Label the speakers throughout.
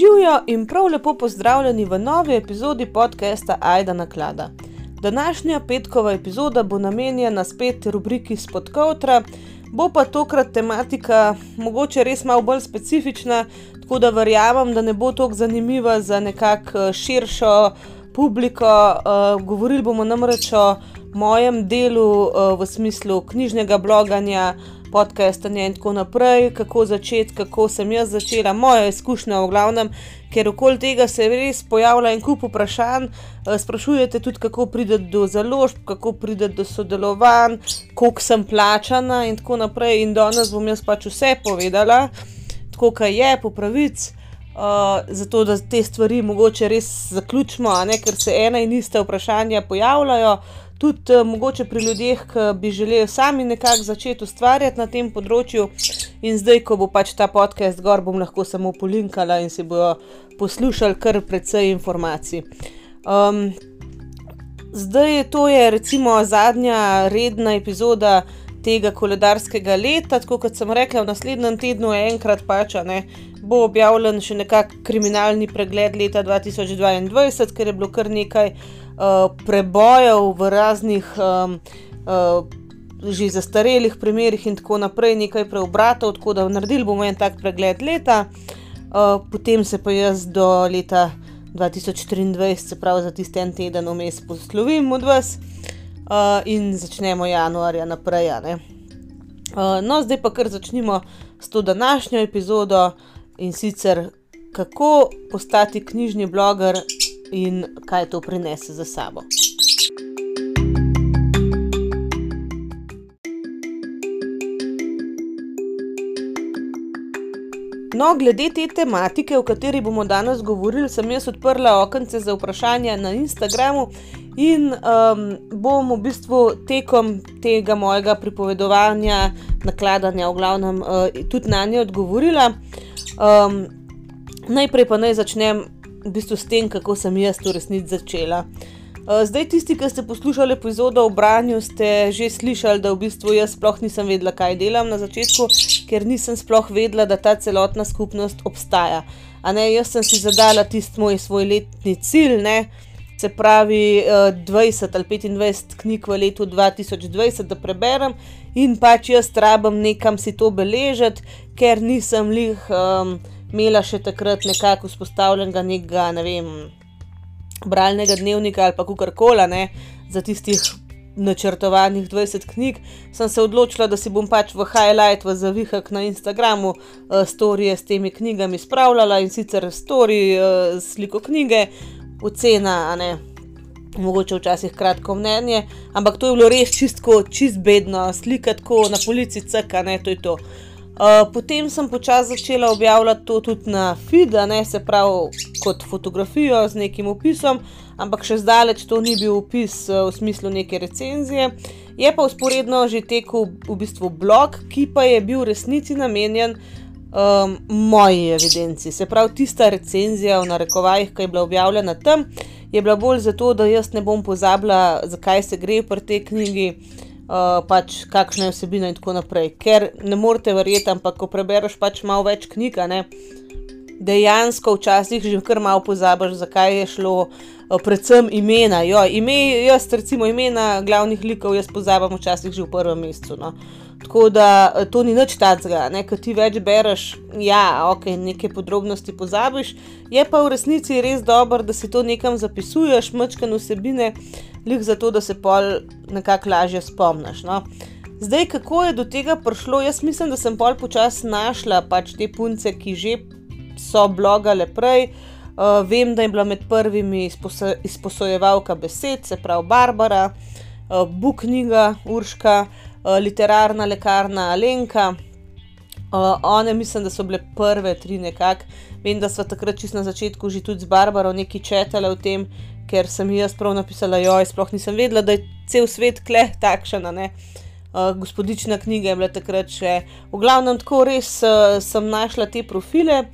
Speaker 1: Živijo in prav lepo pozdravljeni v novi epizodi podcasta Aida na klada. Današnja petkova epizoda bo namenjena spet rubriki Spodkovtra, bo pa tokrat tematika mogoče res malo bolj specifična, tako da verjamem, da ne bo tako zanimiva za nekako širšo publiko. Uh, govorili bomo namreč o mojem delu uh, v smislu knjižnega bloganja podcastanje in tako naprej, kako začeti, kako sem jaz začela, moja izkušnja v glavnem, ker okoli tega se res pojavlja en kup vprašanj. Eh, sprašujete tudi, kako prideti do založb, kako prideti do sodelovanj, koliko sem plačana in tako naprej. In danes bom jaz pač vse povedala, tako kaj je, po pravici. Uh, zato, da te stvari mogoče res zaključimo, ker se ena in ista vprašanja pojavljajo, tudi uh, mogoče pri ljudeh, ki bi želeli sami nekako začeti ustvarjati na tem področju. In zdaj, ko bo pač ta podcast gor, bom lahko samo polinkala in si bojo poslušali kar precej informacij. Um, zdaj to je recimo zadnja redna epizoda. Tega koledarskega leta, tako kot sem rekla, v naslednjem tednu je enkrat pač, ne, bo objavljen še nekakšen kriminalni pregled leta 2022, ker je bilo kar nekaj uh, uh, prebojev v raznih um, uh, že zastarelih primerih in tako naprej, nekaj preobratov, tako da naredili bomo en tak pregled leta, uh, potem se pa jaz do leta 2023, se pravi za tisti en teden vmes poslovim od vas uh, in začnemo januarja naprej. Uh, no, zdaj pa kar začnimo s to današnjo epizodo in sicer kako postati knjižni bloger in kaj to prinese za sabo. No, glede te tematike, o kateri bomo danes govorili, sem jaz odprla okence za vprašanja na Instagramu in um, bom v bistvu tekom tega mojega pripovedovanja, nakladanja, v glavnem, uh, tudi na nje odgovorila. Um, najprej pa naj začnem v bistvu s tem, kako sem jaz to resnici začela. Eh, zdaj, tisti, ki ste poslušali epizodo o branju, ste že slišali, da v bistvu jaz sploh nisem vedela, kaj delam na začetku, ker nisem sploh vedela, da ta celotna skupnost obstaja. Ne, jaz sem si zadala tisti moj svoj letni cilj, ne, se pravi 20 eh, ali 25 knjig v letu 2020, da preberem in pač jaz rabim nekam si to beležiti, ker nisem lih. Um, imela še takrat nekako vzpostavljenega nekega, ne vem, bralnega dnevnika ali pa kar koli, za tistih načrtovanih 20 knjig, sem se odločila, da si bom pač v highlight, v zavihak na Instagramu, uh, storije s temi knjigami spravljala in sicer storije, uh, sliko knjige, ocena, a ne. Mogoče včasih kratko mnenje, ampak to je bilo res čistko, čist bedno, slika tako na polici, cka, ne, to je to. Uh, Uh, potem sem počasi začela objavljati to tudi na feed, ne se pravi kot fotografijo z nekim opisom, ampak še zdaleč to ni bil opis uh, v smislu neke recenzije. Je pa usporedno že tekel v bistvu blog, ki pa je bil resnici namenjen um, moji evidenci. Se pravi, tista recenzija v narekovajih, ki je bila objavljena tam, je bila bolj zato, da jaz ne bom pozabila, zakaj se gre pri tej knjigi uh, pač kakšna je vsebina in tako naprej. Ker ne morete verjeti, ampak ko prebereš pač malo več knjig, ne, dejansko včasih že kar malo pozabiš, zakaj je šlo. Uh, predvsem imena, jo, ime, jaz recimo imena glavnih likov, jaz pozabim včasih že v prvem mesecu. No. Tako da uh, to ni nič tacga, ker ti več bereš, ja, ok, neke podrobnosti pozabiš, je pa v resnici res dobro, da si to nekam zapisuješ, mačkane vsebine, lih zato, da se pol nekako lažje spomniš. No? Zdaj, kako je do tega prišlo, jaz mislim, da sem pol počasi našla pač te punce, ki že so blogale prej. Uh, vem, da je bila med prvimi izposojevalka besed, se pravi Barbara, uh, Buknjiga, Urška, uh, literarna lekarna Alenka. Uh, one mislim, da so bile prve tri nekako. Vem, da so takrat čist na začetku že tudi z Barbaro nekaj četale o tem, ker sem jaz prav napisala, joj, sploh nisem vedela, da je cel svet kle takšen. Uh, gospodična knjiga je bila takrat še. V glavnem, tako res uh, sem našla te profile,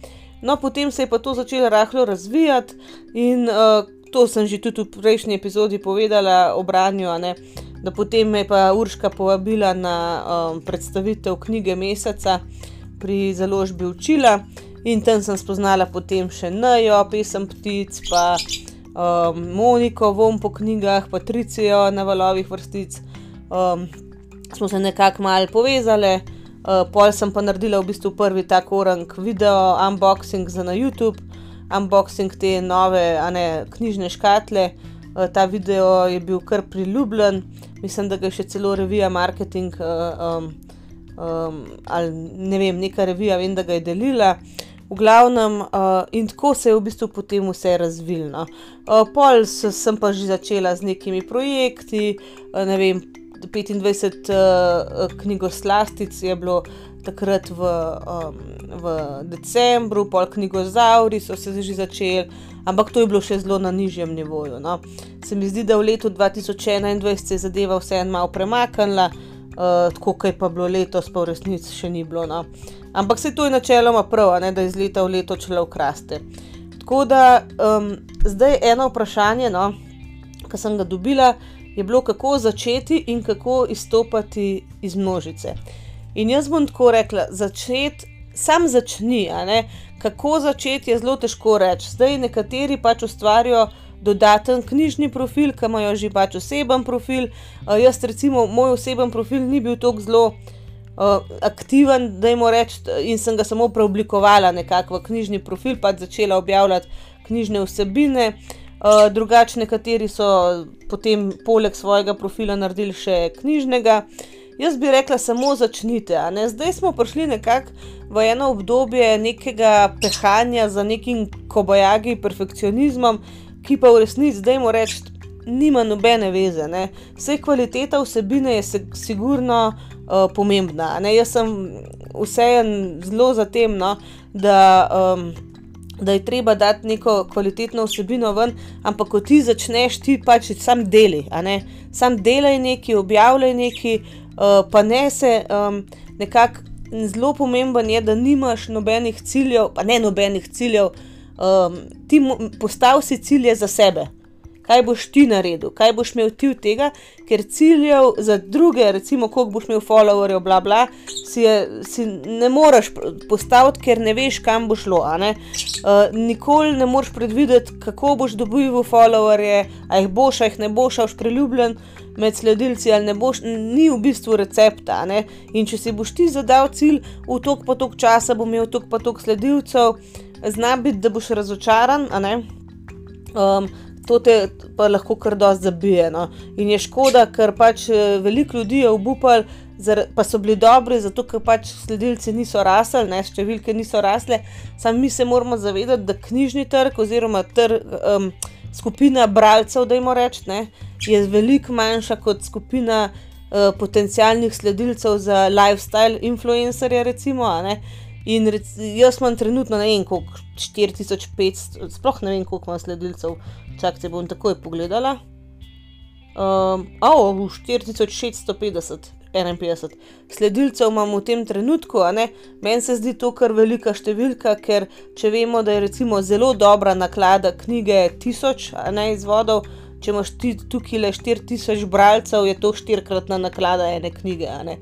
Speaker 1: no potem se je pa to začelo rahlo razvijati in uh, to sem že tudi v prejšnji epizodi povedala o branju, da potem me je pa Urška povabila na um, predstavitev knjige Meseca pri založbi Učila In tam sem spoznala potem še Najo, pesem ptic, pa um, Moniko, vom po knjigah, Patricijo na valovih vrstic. Um, smo se nekako malo povezali, uh, pol sem pa naredila v bistvu prvi tak orang video, unboxing za na YouTube, unboxing te nove, a ne knjižne škatle. Uh, ta video je bil kar priljubljen, mislim, da ga je še celo revija marketing. Um, Um, ali ne vem, neka revija, vem, da ga je delila. V glavnem, uh, in tako se je v bistvu potem vse razvilno. Uh, pol sem pa že začela z nekimi projekti, uh, ne vem, 25 uh, knjigoslastic je bilo takrat v, um, v decembru, pol knjigozauri so se že začeli, ampak to je bilo še zelo na nižjem nivoju. No. Se mi zdi, da v letu 2021 se je zadeva vseeno malo premaknila, uh, tako je pa bilo letos, pa v resnici še ni bilo. No. Ampak se to je načeloma prav, ne, da iz leta v leto čelo ukraste. Tako da um, zdaj eno vprašanje, no, ki sem ga dobila je bilo, kako začeti in kako izstopati iz množice. In jaz bom tako rekla, začeti, sam začni. Kako začeti je zelo težko reči. Zdaj nekateri pač ustvarijo dodaten knjižni profil, ki imajo že pač oseben profil. Uh, jaz, recimo, moj oseben profil ni bil tako zelo uh, aktiven, da jim rečem, in sem ga samo preoblikovala nekako v knjižni profil, pa začela objavljati knjižne vsebine. Uh, Uh, drugače, nekateri so potem poleg svojega profila naredili še knjižnega. Jaz bi rekla, samo začnite. Zdaj smo prišli nekako v eno obdobje nekega pehanja za nekim kobajagi, perfekcionizmom, ki pa v resnici, zdaj moramo reči, nima nobene veze. Ne? Vse kvaliteta vsebine je se, sigurno uh, pomembna. Ne? Jaz sem vseeno zelo za tem, no, da. Um, da je treba dati neko kvalitetno vsebino ven, ampak ko ti začneš, ti pač sam deli, sam delaj neki, objavljaj neki, uh, pa ne se um, nekako. Zelo pomemben je, da nimaš nobenih ciljev, pa ne nobenih ciljev, um, ti postavi cilje za sebe kaj boš ti naredil, kaj boš imel ti od tega, ker ciljev za druge, recimo, koliko boš imel followerjev, bla, bla, si, je, si ne moreš postaviti, ker ne veš, kam bo šlo. Uh, nikoli ne moreš predvideti, kako boš dobil followerje, a jih boš, a jih ne boš, a boš priljubljen. Med sledilci ali ne boš, ni v bistvu recepta. Ne? In če si boš ti zadal cilj, v tok pa tok časa bo imel tok pa tok sledilcev, zna biti, da boš razočaran. Um, to te pa lahko kar dosti zabije. No. In je škoda, ker pač eh, veliko ljudi je obupal, pa so bili dobri, zato ker pač sledilci niso rasli, ne številke niso rasle. Sam mi se moramo zavedati, da knjižni trg oziroma trg. Um, Skupina bralcev, da jim rečem, je veliko manjša kot skupina uh, potencijalnih sledilcev za lifestyle influencerje. Recimo, In rec, jaz imam trenutno ne vem, koliko 4500, sploh ne vem, koliko imam sledilcev, čak se bom takoj pogledala. Um, oh, 4650, 51 sledilcev imam v tem trenutku, meni se zdi to kar velika številka, ker če vemo, da je recimo zelo dobra naklada knjige 1000 ne, izvodov. Če imaš ti tukaj le 4000 bralcev, je to štirikratna naklada ene knjige. Ne.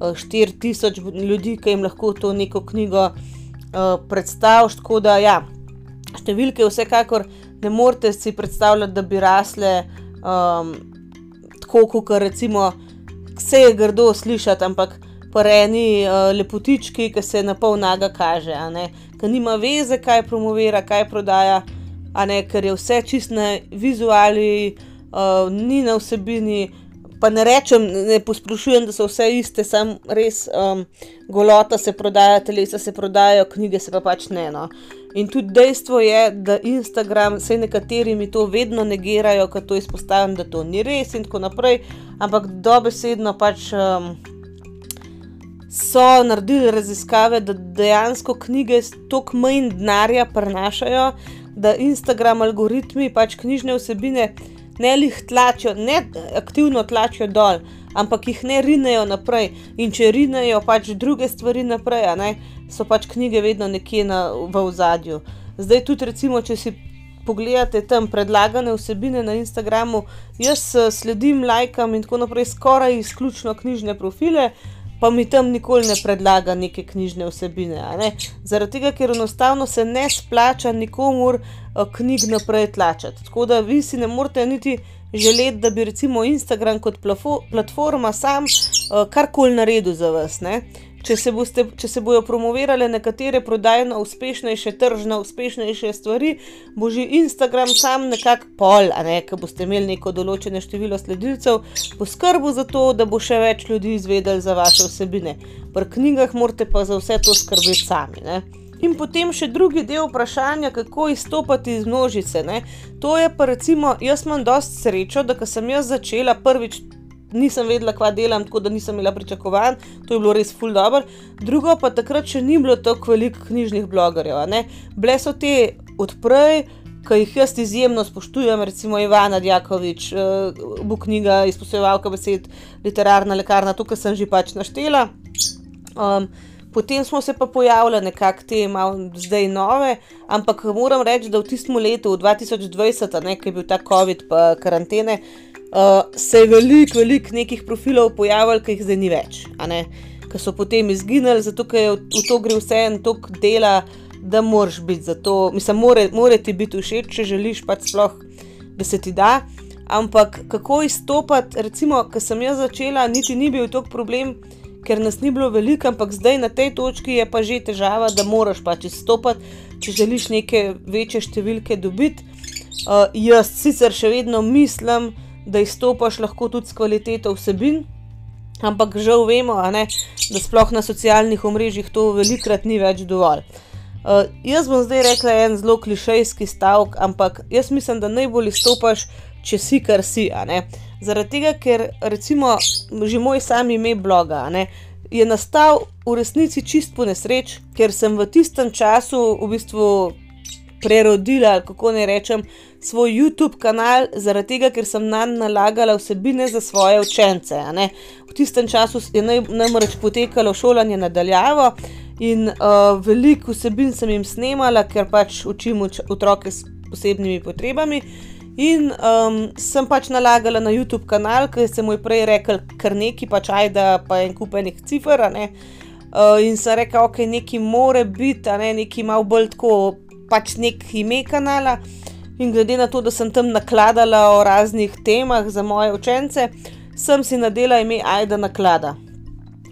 Speaker 1: 4000 ljudi, ki jim lahko to neko knjigo uh, predstaviš. Tako da, ja, številke vsekakor ne morete si predstavljati, da bi rasle um, tako, kot recimo vse je grdo slišati, ampak poreni uh, lepotički, ki se na pol naga kaže, ki nima veze, kaj promovira, kaj prodaja, ker je vse čist na vizuali, uh, ni na vsebini pa ne rečem, ne posplošujem, da so vse iste, sam res um, golota se prodaja, telesa se prodajajo, knjige se pa pač ne. No. In tudi dejstvo je, da Instagram, vse nekateri mi to vedno negirajo, ko to izpostavljam, da to ni res in tako naprej, ampak dobesedno pač. Um, So naredili raziskave, da dejansko knjige toliko manj denarja prenašajo, da Instagram algoritmi pač knjižne vsebine ne jih tlačijo, ne aktivno tlačijo dol, ampak jih ne rinejo naprej. In če rinejo pač druge stvari naprej, ne, so pač knjige vedno nekje na, v ozadju. Zdaj tudi, recimo, če si pogledate tam predlagane vsebine na Instagramu, jaz sledim, lajkam in tako naprej, skoraj izključno knjižne profile. Pa mi tam nikoli ne predlaga neke knjižne vsebine. Ne? Zaradi tega, ker enostavno se ne splača nikomur uh, knjig naprej tlačati. Tako da vi si ne morete niti želeti, da bi recimo Instagram kot platforma sam uh, karkoli naredil za vas. Ne? Če se, boste, če se bojo promovirale nekatere prodajno uspešnejše, tržno uspešnejše stvari, bo že Instagram sam nekako pol, a ne, ker boste imeli neko določeno število sledilcev, poskrbi za to, da bo še več ljudi izvedeli za vaše vsebine. Pri knjigah morate pa za vse to skrbeti sami. Ne? In potem še drugi del vprašanja, kako izstopati iz množice. Ne? To je pa recimo, jaz imam dosti srečo, da sem jaz začela prvič nisem vedela, kva delam, tako da nisem imela pričakovanj, to je bilo res full dobro. Drugo pa takrat še ni bilo tako veliko knjižnih blogerjev. Bile so te odprej, ki jih jaz izjemno spoštujem, recimo Ivana Djakovič, uh, bo knjiga izposojevalka besed, literarna lekarna, tukaj sem že pač naštela. Um, Potem smo se pa pojavili nekako te malo zdaj nove, ampak moram reči, da v tistem letu, v 2020, nekaj je bil ta COVID, pa karantene, uh, se je veliko, veliko nekih profilov pojavilo, ki jih zdaj ni več, ki so potem izginili, zato ker v, v to gre vse en tok dela, da moraš biti za to. Mislim, more, more ti biti všeč, če želiš pač sploh, da se ti da. Ampak kako izstopati, recimo, ko sem jaz začela, niti ni bil tok problem. Ker nas ni bilo veliko, ampak zdaj na tej točki je pa že težava, da moraš pač izstopati, če želiš neke večje številke dobiti. Uh, jaz sicer še vedno mislim, da izstopaš lahko tudi s kvaliteto vsebin, ampak žal vemo, ne, da sploh na socialnih omrežjih to velikrat ni več dovolj. Uh, jaz bom zdaj rekla en zelo klišejski stavek, ampak jaz mislim, da najbolj izstopaš, če si kar si. Zaradi tega, ker recimo že moj sam ime bloga ne, je nastal v resnici čist po nesreč, ker sem v tistem času v bistvu prerodila, kako ne rečem, svoj YouTube kanal, zaradi tega, ker sem na njega nalagala vsebine za svoje učence. V tistem času je namreč potekalo šolanje nadaljavo in uh, veliko vsebin sem jim snemala, ker pač učim uč otroke s posebnimi potrebami. In um, sem pač nalagala na YouTube kanal, ki sem mu prej rekel, kar neki pač ajda, pa en kupenih cifr. Uh, in sem rekel, ok, neki more biti, ne, neki malo bolj tako pač nek ime kanala. In glede na to, da sem tam nakladala o raznih temah za moje učence, sem si nadela ime Aida naklada.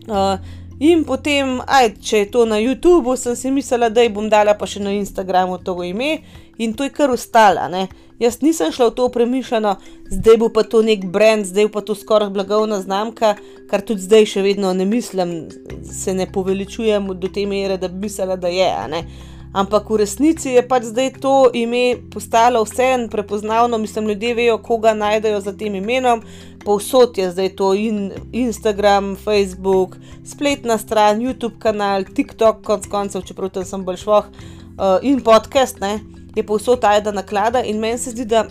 Speaker 1: Uh, in potem, aj, če je to na YouTubu, sem si mislila, da bom dala pa še na Instagramu to ime in to je kar ustala. Ne? Jaz nisem šla v to premišljeno, zdaj bo pa to nek brand, zdaj pa to skoraj blagovna znamka, kar tudi zdaj še vedno ne mislim, se ne poveličujem do te mere, da bi mislila, da je. Ampak v resnici je pač zdaj to ime postalo vseeno prepoznavno, mislim, ljudje vejo, koga najdejo za tem imenom. Povsod je zdaj to in Instagram, Facebook, spletna stran, YouTube kanal, TikTok, konc koncev, čeprav tam sem bolj šloh, uh, in podcast, ne, je povsod ajda naklada. In meni se zdi, da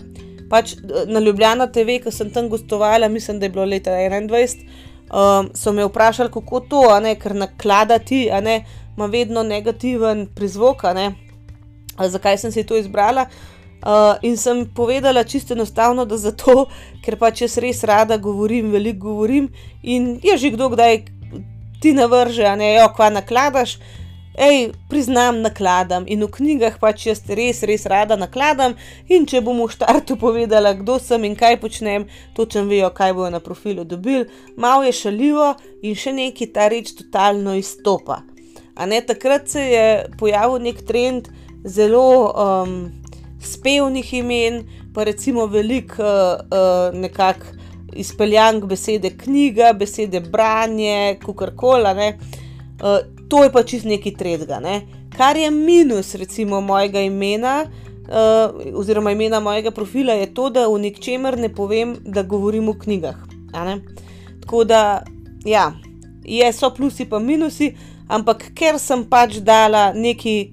Speaker 1: pač eh, na Ljubljana TV, ko sem tam gostovala, mislim, da je bilo leta 2021, um, so me vprašali, kako to, ne, ker nakladati, a ne ima vedno negativen prizvok, zakaj sem si to izbrala. Uh, in sem povedala čisto enostavno, da zato, ker pač jaz res rada govorim, veliko govorim in je že kdo kdaj ti navrže, a ne, jo, kva nakladaš. Ej, priznam, nakladam in v knjigah pač jaz res, res rada nakladam. In če bom v štartu povedala, kdo sem in kaj počnem, točno vejo, kaj bojo na profilu dobili. Malo je šaljivo in še neki ta reč totalno izstopa. Ne, takrat se je pojavil nek trend zelo um, spevnih imen, pa recimo veliko uh, uh, nekako izpeljan besede knjiga, besede branje, kukorkola. Uh, to je pa čist neki tredga. Ne. Kar je minus recimo mojega imena. Uh, oziroma, imena mojega profila je to, da v ničemer ne povem, da govorim o knjigah. Tako da, ja, je, so plusi in minusi, ampak ker sem pač dala neki,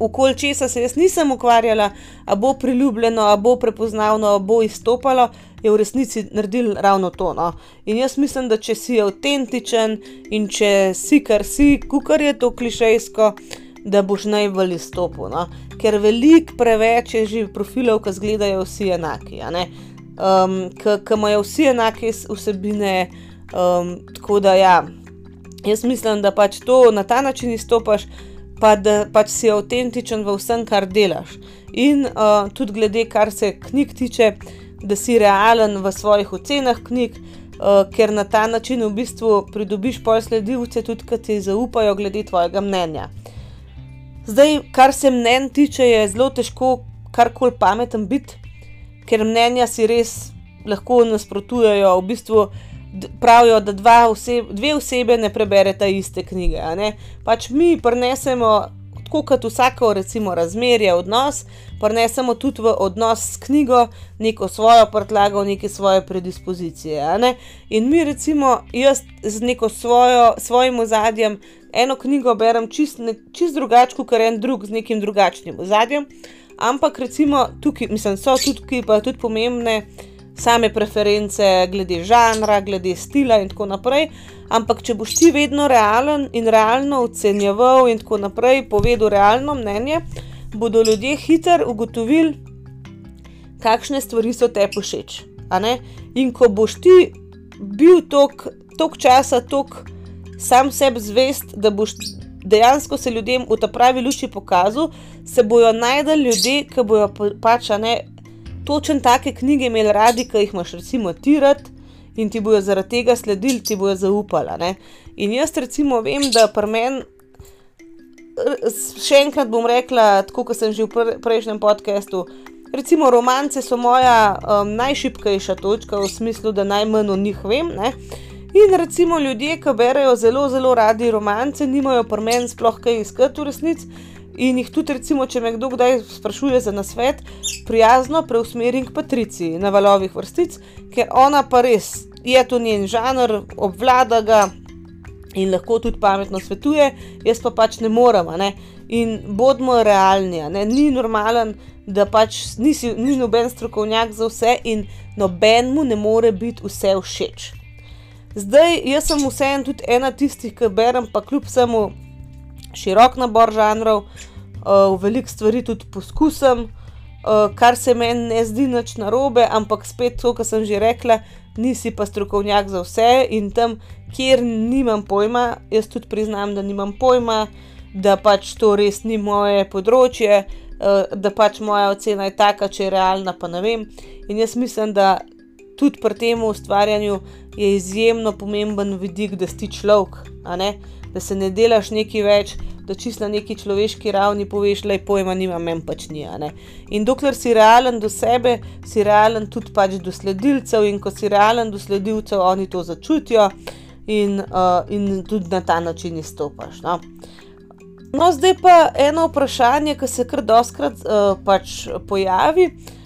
Speaker 1: okoli česa se jaz nisem ukvarjala, a bo priljubljeno, a bo prepoznavno, a bo izstopalo, je v resnici naredil ravno to. No. In jaz mislim, da če si avtentičen in če si kar si, kukar je to klišejsko. Da boš najbolj izstopil, no? ker veliko preveč je že profilov, ki izgledajo vsi enaki, um, ki imajo vsi enake vsebine. Um, tako da, ja, Jaz mislim, da pač to na ta način izstopaš, pa da pač si avtentičen v vsem, kar delaš. In uh, tudi glede, kar se knjig tiče, da si realen v svojih ocenah knjig, uh, ker na ta način v bistvu pridobiš pol sledilce, tudi ki ti zaupajo glede tvojega mnenja. Zdaj, kar se mnen tiče, je zelo težko karkoli pameten biti, ker mnenja si res lahko nasprotujejo. V bistvu pravijo, da oseb, dve osebe ne prebereta iste knjige. Pač mi prenesemo, tako kot vsako, recimo, razmerje, odnos, prenesemo tudi v odnos s knjigo neko svojo prtlago, neke svoje predispozicije. Ne? In mi, recimo, jaz z neko svojo, svojim ozadjem. Eno knjigo berem čist, čist drugače, kot en drug z nekim drugačnim ozadjem. Ampak, recimo, tukaj, mislim, so tudi, pa tudi pomembne same preference, glede žanra, glede stila in tako naprej. Ampak, če boš ti vedno realen in realno ocenjeval in tako naprej, povedal realno mnenje, bodo ljudje hitro ugotovili, kakšne stvari so te pošeč. In ko boš ti bil tok časa, tok sam sebi zvest, da boš dejansko se ljudem v ta pravi luči pokazal, se bojo najdel ljudje, ki bojo pač ne točen take knjige imeli radi, ki jih imaš recimo tirat in ti bojo zaradi tega sledili, ti bojo zaupali. In jaz recimo vem, da pri meni, še enkrat bom rekla, tako kot sem že v prejšnjem podkastu. Recimo, romance so moja um, najšipkejša točka, v smislu, da najmanj o njih vem. Ne? In recimo ljudje, ki berajo zelo, zelo radi romance, nimajo pri meni sploh kaj iskati v resnici. In jih tudi, recimo, če me kdo kdaj sprašuje za nasvet, prijazno preusmerim k Patrici na valovih vrstic, ker ona pa res je to njen žanr, obvlada ga in lahko tudi pametno svetuje, jaz pa pač ne morem. Ne? In bodimo realni, ne? ni normalen, da pač nisi, ni noben strokovnjak za vse in nobenemu ne more biti vse všeč. Zdaj, jaz sem vseeno tudi ena tistih, ki berem, pa kljub vsemu širok nabor žanrov, uh, veliko stvari tudi poskusim, uh, kar se meni ne zdi nič narobe, ampak spet to, kar sem že rekla, nisi pa strokovnjak za vse in tam, kjer nimam pojma, jaz tudi priznam, da nimam pojma, da pač to res ni moje področje. Da pač moja ocena je taka, če je realna, pa ne vem. In jaz mislim, da tudi pri tem ustvarjanju je izjemno pomemben vidik, da si človek, da se ne delaš nekaj več, da čist na neki človeški ravni poveš, da je pojma, nima meni pač ni. In dokler si realen do sebe, si realen tudi pač do sledilcev, in ko si realen do sledilcev, oni to začutijo in, uh, in tudi na ta način izstopaš. No? No, zdaj pa eno vprašanje, ki se kar doskrat uh, pač pojavi. Uh,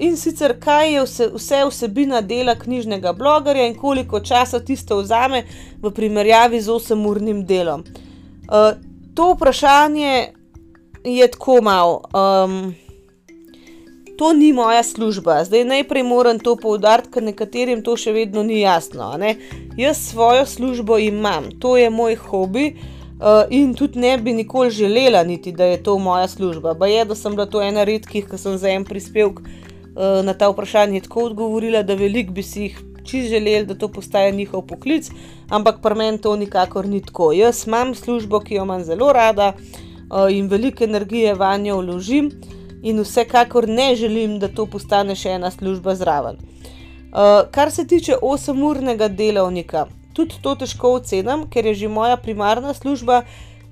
Speaker 1: in sicer, kaj je vse, vse vsebina dela knjižnega blogerja in koliko časa tisto vzame v primerjavi z 8-urnim delom. Uh, to vprašanje je tako malo. Um, to ni moja služba. Zdaj najprej moram to poudariti, ker nekaterim to še vedno ni jasno. Jaz svojo službo imam, to je moj hobi. Uh, in tudi ne bi nikoli želela, niti da je to moja služba. Pa je, da sem bila to ena redkih, ki sem za en prispevek Eh, na ta vprašanje tako odgovorila, da velik bi si jih čist želeli, da to postaje njihov poklic, ampak pri meni to nikakor ni tako. Jaz imam službo, ki jo imam zelo rada eh, in veliko energije v njo vložim, in vsekakor ne želim, da to postane še ena služba zraven. Eh, kar se tiče 8-urnega delovnika, tudi to težko ocenim, ker je že moja primarna služba.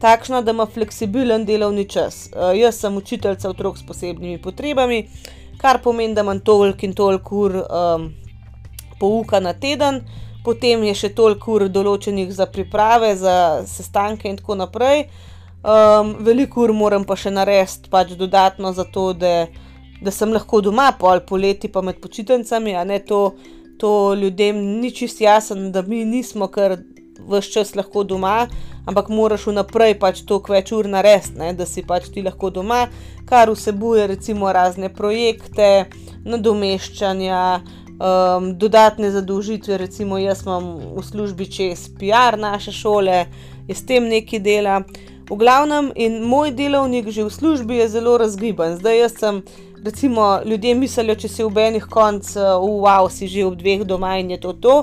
Speaker 1: Takšna, da ima fleksibilen delovni čas. Uh, jaz sem učiteljica otrok s posebnimi potrebami, kar pomeni, da imam toliko in toliko ur um, pouka na teden, potem je še toliko ur določenih za priprave, za sestanke in tako naprej. Um, veliko ur moram pa še narediti, pač dodatno za to, da, da sem lahko doma, pol poleti pa med počitnicami, a ne to, to ljudem ni čist jasno, da mi nismo kar vse čas lahko doma, ampak moraš vnaprej pač toliko več ur narediti, da si pač ti lahko doma, kar vsebuje recimo razne projekte, nadomeščanja, um, dodatne zadolžitve. Recimo jaz imam v službi čez PR naše šole, je s tem nekaj dela. V glavnem, in moj delovnik že v službi je zelo razgiban. Zdaj jaz sem. Recimo, ljudje mislijo, če si v enih koncih, uh, wow, si že ob dveh doma in je to to.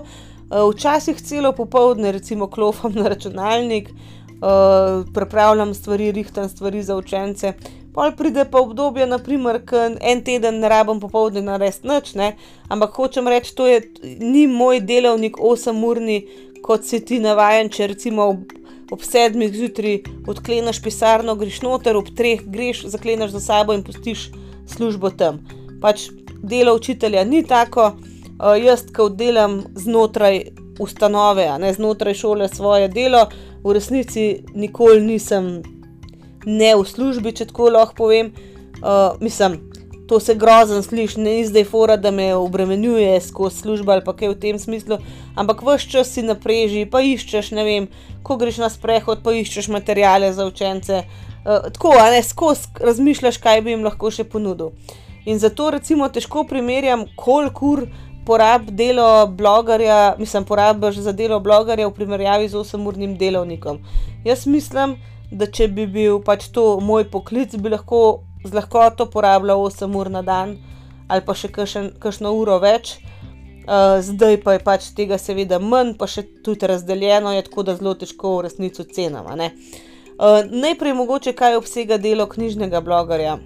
Speaker 1: včasih celo popoldne, recimo, klopam na računalnik, uh, pripravljam stvari, rihtam stvari za učence. Pol pride pa obdobje, naprimer, ko en teden ne rabim popoldne narediti nič, ne? ampak hočem reči, to je, ni moj delovnik 8-urni, kot si ti navajen, če recimo ob, ob sedmih zjutraj odkleneš pisarno, greš noter, ob treh greš, zakleneš za sabo in pustiš službo tam. Pač delo učitelja ni tako, uh, jaz, ko delam znotraj ustanove, ne znotraj šole svoje delo, v resnici nikoli nisem ne v službi, če tako lahko povem. Uh, mislim, to se grozno sliši, ne zdaj fora, da me obremenjuje skozi službo ali pa kaj v tem smislu, ampak vse čas si napreži, pa iščeš, ne vem, ko greš na sprehod, pa iščeš materijale za učence. Uh, tako, a ne skozi razmišljaš, kaj bi jim lahko še ponudil. In zato recimo težko primerjam, koliko ur porab delo blogerja, mislim, porabiš za delo blogerja v primerjavi z 8-urnim delovnikom. Jaz mislim, da če bi bil pač to moj poklic, bi lahko z lahkoto porabljal 8 ur na dan ali pa še kakšno uro več. Uh, zdaj pa je pač tega seveda manj, pa še tudi razdeljeno je tako, da zelo težko v resnici cenama. Uh, najprej mogoče kaj obsega delo knjižnega blogerja.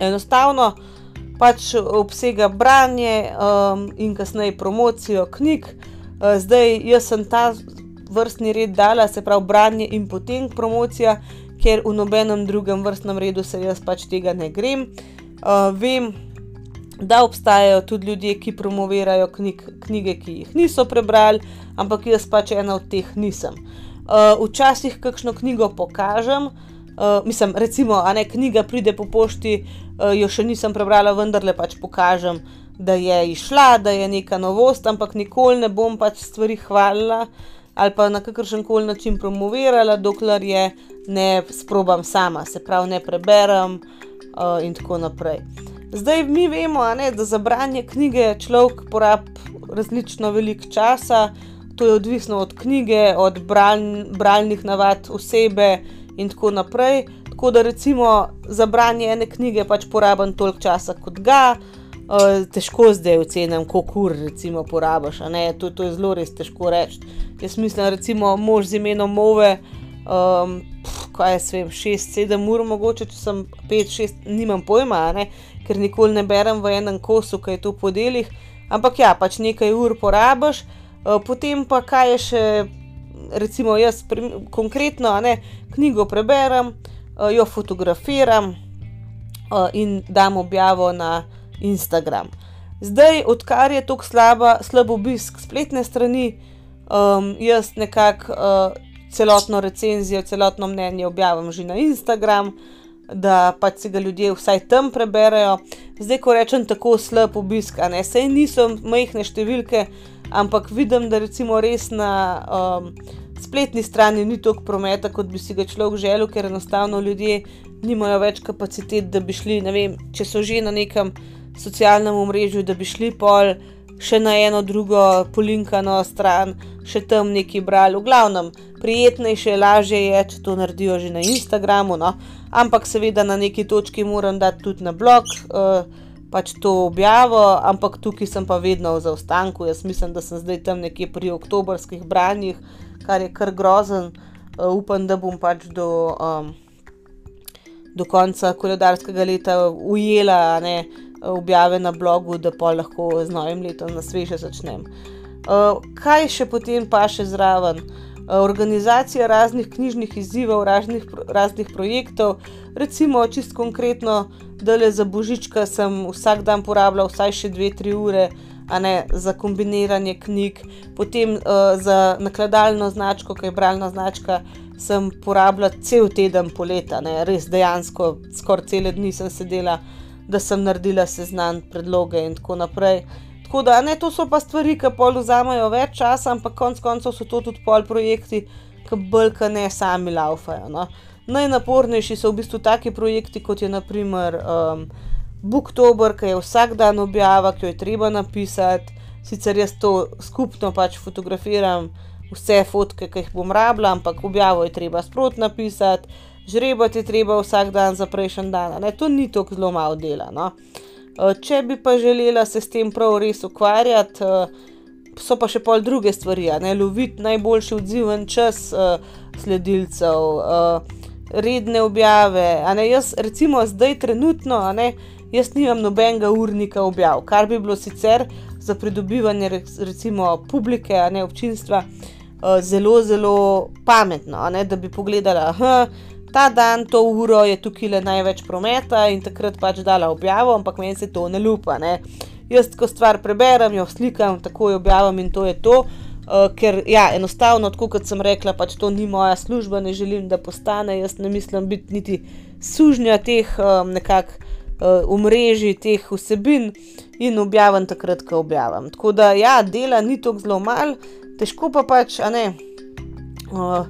Speaker 1: Enostavno, pač obsega branje um, in kasneje promocijo knjig. Uh, zdaj, jaz sem ta vrstni red dala, se pravi branje in potem promocija, ker v nobenem drugem vrstnem redu se jaz pač tega ne grem. Uh, vem, da obstajajo tudi ljudje, ki promovirajo knjig, knjige, ki jih niso prebrali, ampak jaz pač ena od teh nisem. Uh, včasih kakšno knjigo pokažem. Uh, mislim, recimo, a ne knjiga pride po pošti, uh, jo še nisem prebrala, vendar le pač pokažem, da je išla, da je neka novost, ampak nikoli ne bom pač stvari hvalila ali pa na kakršen koli način promovirala, dokler je ne sprobam sama, se pravi, ne preberem uh, in tako naprej. Zdaj mi vemo, ne, da za branje knjige človek porabi različno veliko časa, to je odvisno od knjige, od bralj, bralnih navad osebe in tako naprej. Tako da recimo za branje ene knjige pač porabim toliko časa kot ga. Uh, težko zdaj ocenim, koliko ur recimo porabiš, to, to je zelo res težko reči. Jaz mislim, recimo mož z imenom Move, um, pf, kaj jaz vem, 6-7 ur, mogoče če sem 5-6, nimam pojma, ne? ker nikoli ne berem v enem kosu, kaj je to po delih. Ampak ja, pač nekaj ur porabiš, uh, potem pa kaj je še recimo jaz konkretno, ne, knjigo preberem, uh, jo fotografiram uh, in dam objavo na Instagram. Zdaj, odkar je tako slab obisk spletne strani, um, jaz nekako uh, celotno recenzijo, celotno mnenje objavim že na Instagram, da pač si ga ljudje vsaj tam preberejo. Zdaj, ko rečem tako slab obisk, a ne, sej niso majhne številke, ampak vidim, da recimo res na um, spletni strani ni toliko prometa, kot bi si ga človek želel, ker enostavno ljudje nimajo več kapacitet, da bi šli, ne vem, če so že na nekem socialnem omrežju, da bi šli pol še na eno drugo polinkano stran, še tam neki brali. V glavnem, prijetnejše, lažje je, če to naredijo že na Instagramu, no? ampak seveda na neki točki moram dati tudi na blog. Uh, pač to objavo, ampak tukaj sem pa vedno v zaostanku. Jaz mislim, da sem zdaj tam nekje pri oktobrskih branjih, kar je kar grozen. Uh, upam, da bom pač do, um, do konca koledarskega leta ujela ne, objave na blogu, da pa lahko z novim letom na sveže začnem. Uh, kaj še potem pa še zraven? Organizacija raznih knjižnih izzivov, raznih, raznih projektov, recimo, čist konkretno, da le za božička sem vsak dan porabljal vsaj še 2-3 ure, a ne za kombiniranje knjig, potem uh, za nakladalno značko, ki je bralna značka, sem porabljal cel teden poleta, ne, res dejansko, skoraj cele dni sem sedela, da sem naredila seznam predloge in tako naprej. Tako da, ne, to so pa stvari, ki pol vzamajo več časa, ampak konec koncev so to tudi pol projekti, ki bolj, ki ne sami laufajo. No. Najnapornejši so v bistvu taki projekti, kot je naprimer um, Booktober, ki je vsak dan objava, ki jo je treba napisati. Sicer jaz to skupno pač fotografiram, vse fotke, ki jih bom rabila, ampak objavo je treba sprot napisati, žrebati je treba vsak dan za prejšnji dan. Ne? To ni tako zelo malo dela. No? Uh, če bi pa želela se s tem prav res ukvarjati, uh, so pa še pol druge stvari, ne loviti najboljši odziven čas uh, sledilcev, redne objave. Ne, jaz, recimo, zdaj trenutno, ne, jaz nimam nobenega urnika objav, kar bi bilo sicer za pridobivanje recimo publike, ne občinstva, zelo, zelo pametno, ne, da bi pogledala. Aha, Ta dan, to uro je tukaj le največ prometa in takrat pač dala objavo, ampak meni se to ne lupa. Ne. Jaz, ko stvar preberem, jo slikam, tako jo objavim in to je to. Uh, ker, ja, enostavno, tako kot sem rekla, pač to ni moja služba, ne želim, da postane. Jaz ne mislim biti niti sužnja teh um, nekakšnih uh, omrežij, teh vsebin in objavim takrat, ko objavim. Tako da, ja, dela ni tako zelo mal, težko pa pač, a ne. Uh,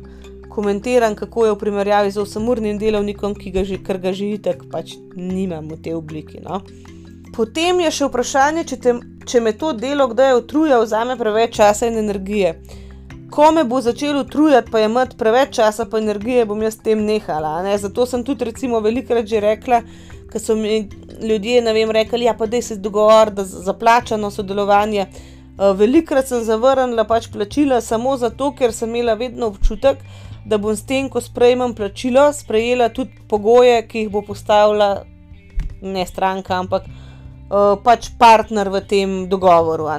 Speaker 1: Komentiram, kako je v primerjavi z osamurnim delovnikom, ki ga že, ga že itek pač nimam v tej obliki. No? Potem je še vprašanje, če, te, če me to delo kdaj utruja, vzame preveč časa in energije. Ko me bo začelo utrujati, pa je imeti preveč časa in energije, bom jaz s tem nehala. Ne? Zato sem tudi, recimo, velikokrat že rekla, ker so mi ljudje, vem, rekli, ja, pa da se dogovor, da za plačano sodelovanje. Uh, velikokrat sem zavrnila pač plačila samo zato, ker sem imela vedno občutek, da bom s tem, ko sprejmem plačilo, sprejela tudi pogoje, ki jih bo postavila ne stranka, ampak uh, pač partner v tem dogovoru.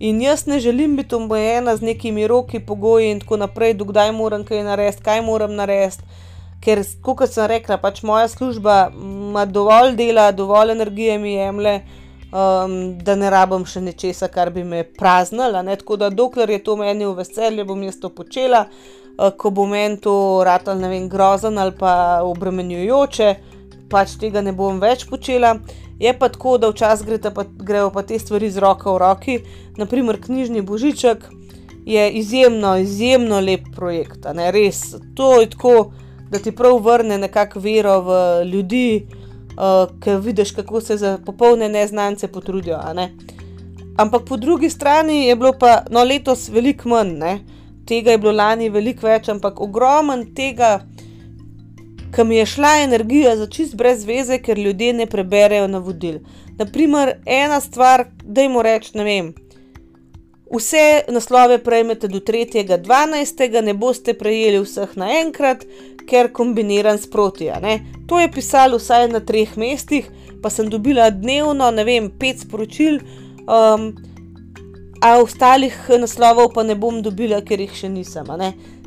Speaker 1: In jaz ne želim biti omejena z nekimi roki, pogoji in tako naprej, dokdaj moram kaj narediti, kaj moram narediti. Ker, kot sem rekla, pač moja služba ima dovolj dela, dovolj energije mi jemlje, um, da ne rabim še nečesa, kar bi me praznila. Tako da, dokler je to meni v veselje, bom jaz to počela. Uh, ko bo meni to rado, ne vem, grozen ali pa obremenjujoče, pač tega ne bom več počela. Je pa tako, da včasih pa, grejo pa te stvari z roko v roki. Naprimer, knjižni božiček je izjemno, izjemno lep projekt. Res, to je tako, da ti prav vrne nekako vero v ljudi, uh, ki vidiš, kako se za popolne neznance potrudijo. Ne? Ampak po drugi strani je bilo pa no, letos veliko manj, ne? Tega je bilo lani veliko več, ampak ogromen tega ki mi je šla energija za čist brez veze, ker ljudje ne preberejo navodil. Naprimer, ena stvar, da jim rečem, ne vem. Vse naslove prejmete do 3.12., ne boste prejeli vseh naenkrat, ker kombiniran sproti. To je pisalo vsaj na treh mestih, pa sem dobila dnevno, ne vem, pet sporočil, um, a ostalih naslovov pa ne bom dobila, ker jih še nisem.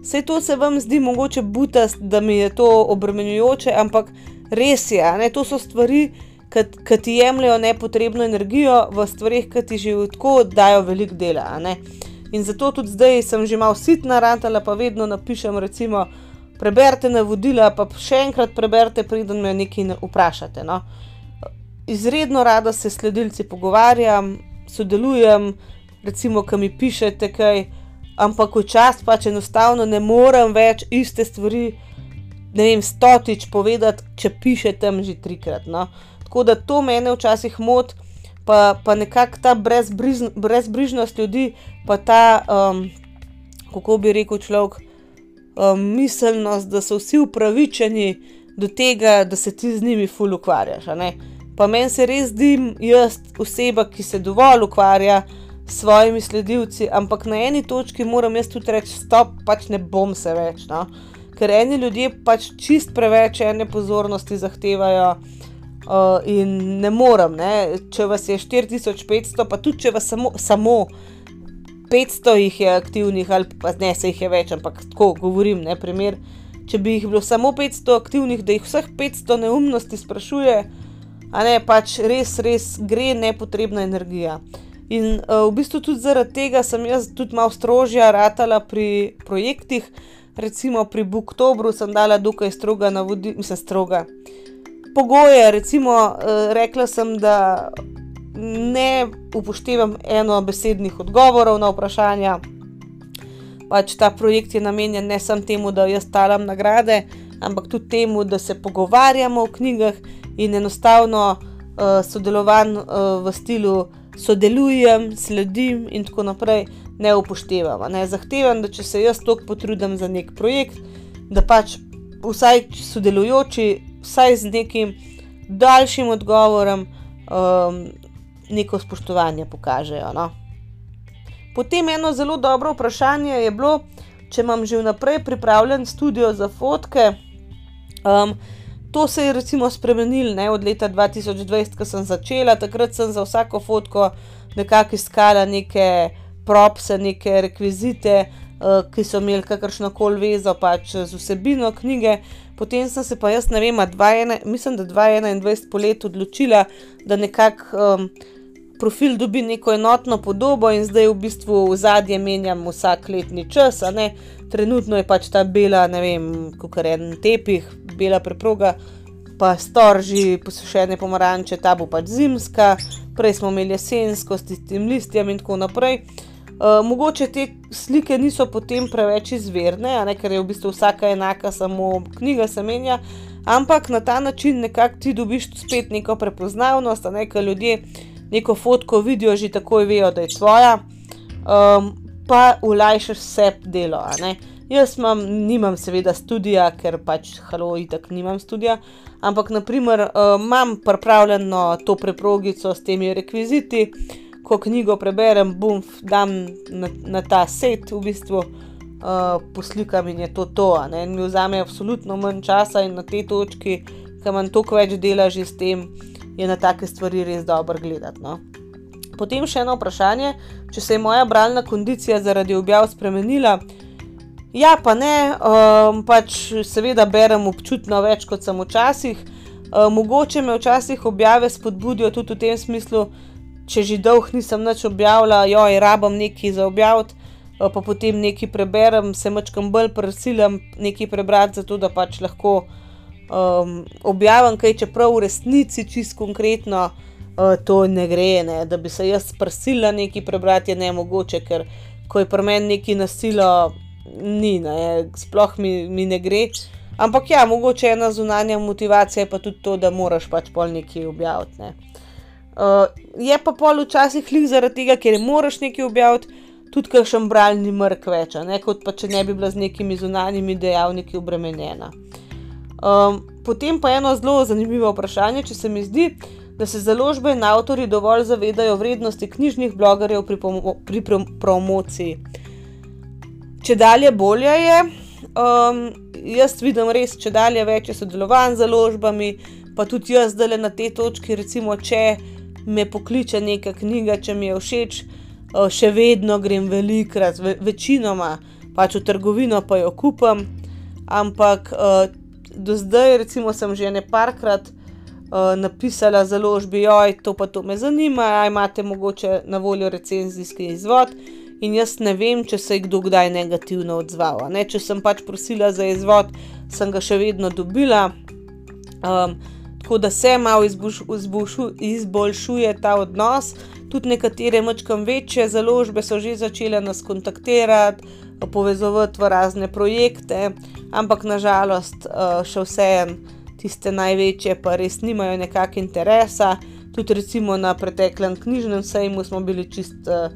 Speaker 1: Vse to se vam zdi mogoče butast, da mi je to obremenjujoče, ampak res je, ne? to so stvari, ki ti jemljajo nepotrebno energijo v stvarih, ki ti že tako dajo veliko dela. In zato tudi zdaj sem že malo sitna, rantala pa vedno napišem, recimo, preberite navodila, pa še enkrat preberite, preden me nekaj vprašate. No? Izredno rada se sledilci pogovarjam, sodelujem, recimo, ki mi pišete kaj ampak včasih pač enostavno ne morem več iste stvari, ne vem, stotič povedati, če piše tam že trikrat. No. Tako da to mene včasih moti, pa, pa nekako ta brezbrižn, brezbrižnost ljudi, pa ta, um, kako bi rekel človek, um, miselnost, da so vsi upravičeni do tega, da se ti z njimi ful ukvarjaš. Pa meni se res zdi, jaz oseba, ki se dovolj ukvarja svojimi sledilci, ampak na eni točki moram jaz tudi reči: stop, pač ne bom se več. No? Ker eni ljudje pač čist preveč ene pozornosti zahtevajo. Uh, in ne morem, ne? če vas je 4500, pa tudi če vas samo, samo 500 jih je aktivnih, ali pa ne se jih je več, ampak tako govorim, ne primer. Če bi jih bilo samo 500 aktivnih, da jih vseh 500 neumnosti sprašuje, a ne pač res, res gre nepotrebna energija. In uh, v bistvu tudi zaradi tega sem jaz tudi malo strožja ratala pri projektih. Recimo pri Booktobru sem dala dokaj stroga navodila, mislim, stroga. Pogoje, recimo, uh, rekla sem, da ne upoštevam eno besednih odgovorov na vprašanja. Pač ta projekt je namenjen ne samo temu, da jaz talam nagrade, ampak tudi temu, da se pogovarjamo o knjigah in enostavno uh, sodelovan uh, v stilu sodelujem, sledim in tako naprej, ne upoštevam. Ne? Zahtevam, da če se jaz toliko potrudim za nek projekt, da pač vsaj sodelujoči, vsaj z nekim daljšim odgovorom, um, neko spoštovanje pokažejo. No? Potem eno zelo dobro vprašanje je bilo, če imam že vnaprej pripravljen studio za fotke. Um, to se je recimo spremenilo ne, od leta 2020, ko sem začela. Takrat sem za vsako fotko nekako iskala neke propse, neke rekvizite, uh, ki so imeli kakršno koli vezo pač z vsebino knjige. Potem sem se pa jaz, ne vem, mislim, da 2021 polet odločila, da nekako um, profil dobi neko enotno podobo in zdaj v bistvu v zadje menjam vsak letni čas. Trenutno je pač ta bela, ne vem, kako je en tepih, bela preproga, pa storži, posušene pomaranče, ta bo pač zimska, prej smo imeli jesensko s tistim listjem in tako naprej. Uh, mogoče te slike niso potem preveč izverne, ne, ker je v bistvu vsaka enaka, samo knjiga se menja, ampak na ta način nekako ti dobiš spet neko prepoznavnost, ne, ker ljudje neko fotko vidijo, že takoj vejo, da je tvoja, um, pa ulajšaš vse delo. Jaz imam, nimam seveda študija, ker pač halo, itak nimam študija, ampak naprimer uh, imam pripravljeno to preprogico s temi rekviziti, ko knjigo preberem, bum, dam na, na ta set, v bistvu uh, poslikam in je to to. Ne? In mi vzame absolutno manj časa in na tej točki, ki imam toliko več dela že s tem je na take stvari res dobro gledati. No. Potem še eno vprašanje, če se je moja bralna kondicija zaradi objav spremenila. Ja, pa ne, um, pač seveda berem občutno več kot sem včasih. Um, mogoče me včasih objave spodbudijo tudi v tem smislu, če že dolg nisem več objavljala, jo je rabim nekaj za objaviti, uh, pa potem nekaj preberem, se mačkam bolj prisilim nekaj prebrati, zato da pač lahko um, objavim kaj, čeprav v resnici čist konkretno uh, to ne gre, ne? da bi se jaz prsila nekaj prebrati, je ne mogoče, ker ko je pri meni neki nasilo, ni, ne? sploh mi, mi ne gre. Ampak ja, mogoče ena zunanja motivacija je pa tudi to, da moraš pač pol nekaj objaviti. Ne? Uh, je pa pol včasih lih zaradi tega, ker moraš nekaj objaviti. Tudi, ker še bralni mrk več, ne? kot pa če ne bi bila z nekimi zunanjimi dejavniki obremenjena. Um, potem pa eno zelo zanimivo vprašanje, če se mi zdi, da se založbe in avtori dovolj zavedajo vrednosti knjižnih blogerjev pri, pri prom promociji. Če dalje bolje je, um, jaz vidim res, če dalje več sodelovanj z založbami, pa tudi jaz zdaj na tej točki, recimo, če me pokliče neka knjiga, če mi je všeč, uh, še vedno grem velikrat, ve večinoma pač v trgovino, pa jo kupam. Ampak uh, do zdaj, recimo, sem že nekajkrat uh, napisala založbi, oj, to pa to me zanima, aj imate mogoče na voljo recenzijski izvod. In jaz ne vem, če se je kdo kdaj negativno odzval. Ne? Če sem pač prosila za izvod, sem ga še vedno dobila. Um, tako da se malo izboljšuje ta odnos. Tudi nekatere mačkam večje založbe so že začele nas kontaktirati, povezovati v razne projekte ampak nažalost uh, še vseeno tiste največje pa res nimajo nekakšnega interesa. Tudi recimo na preteklem knjižnem sejmu smo bili čist uh,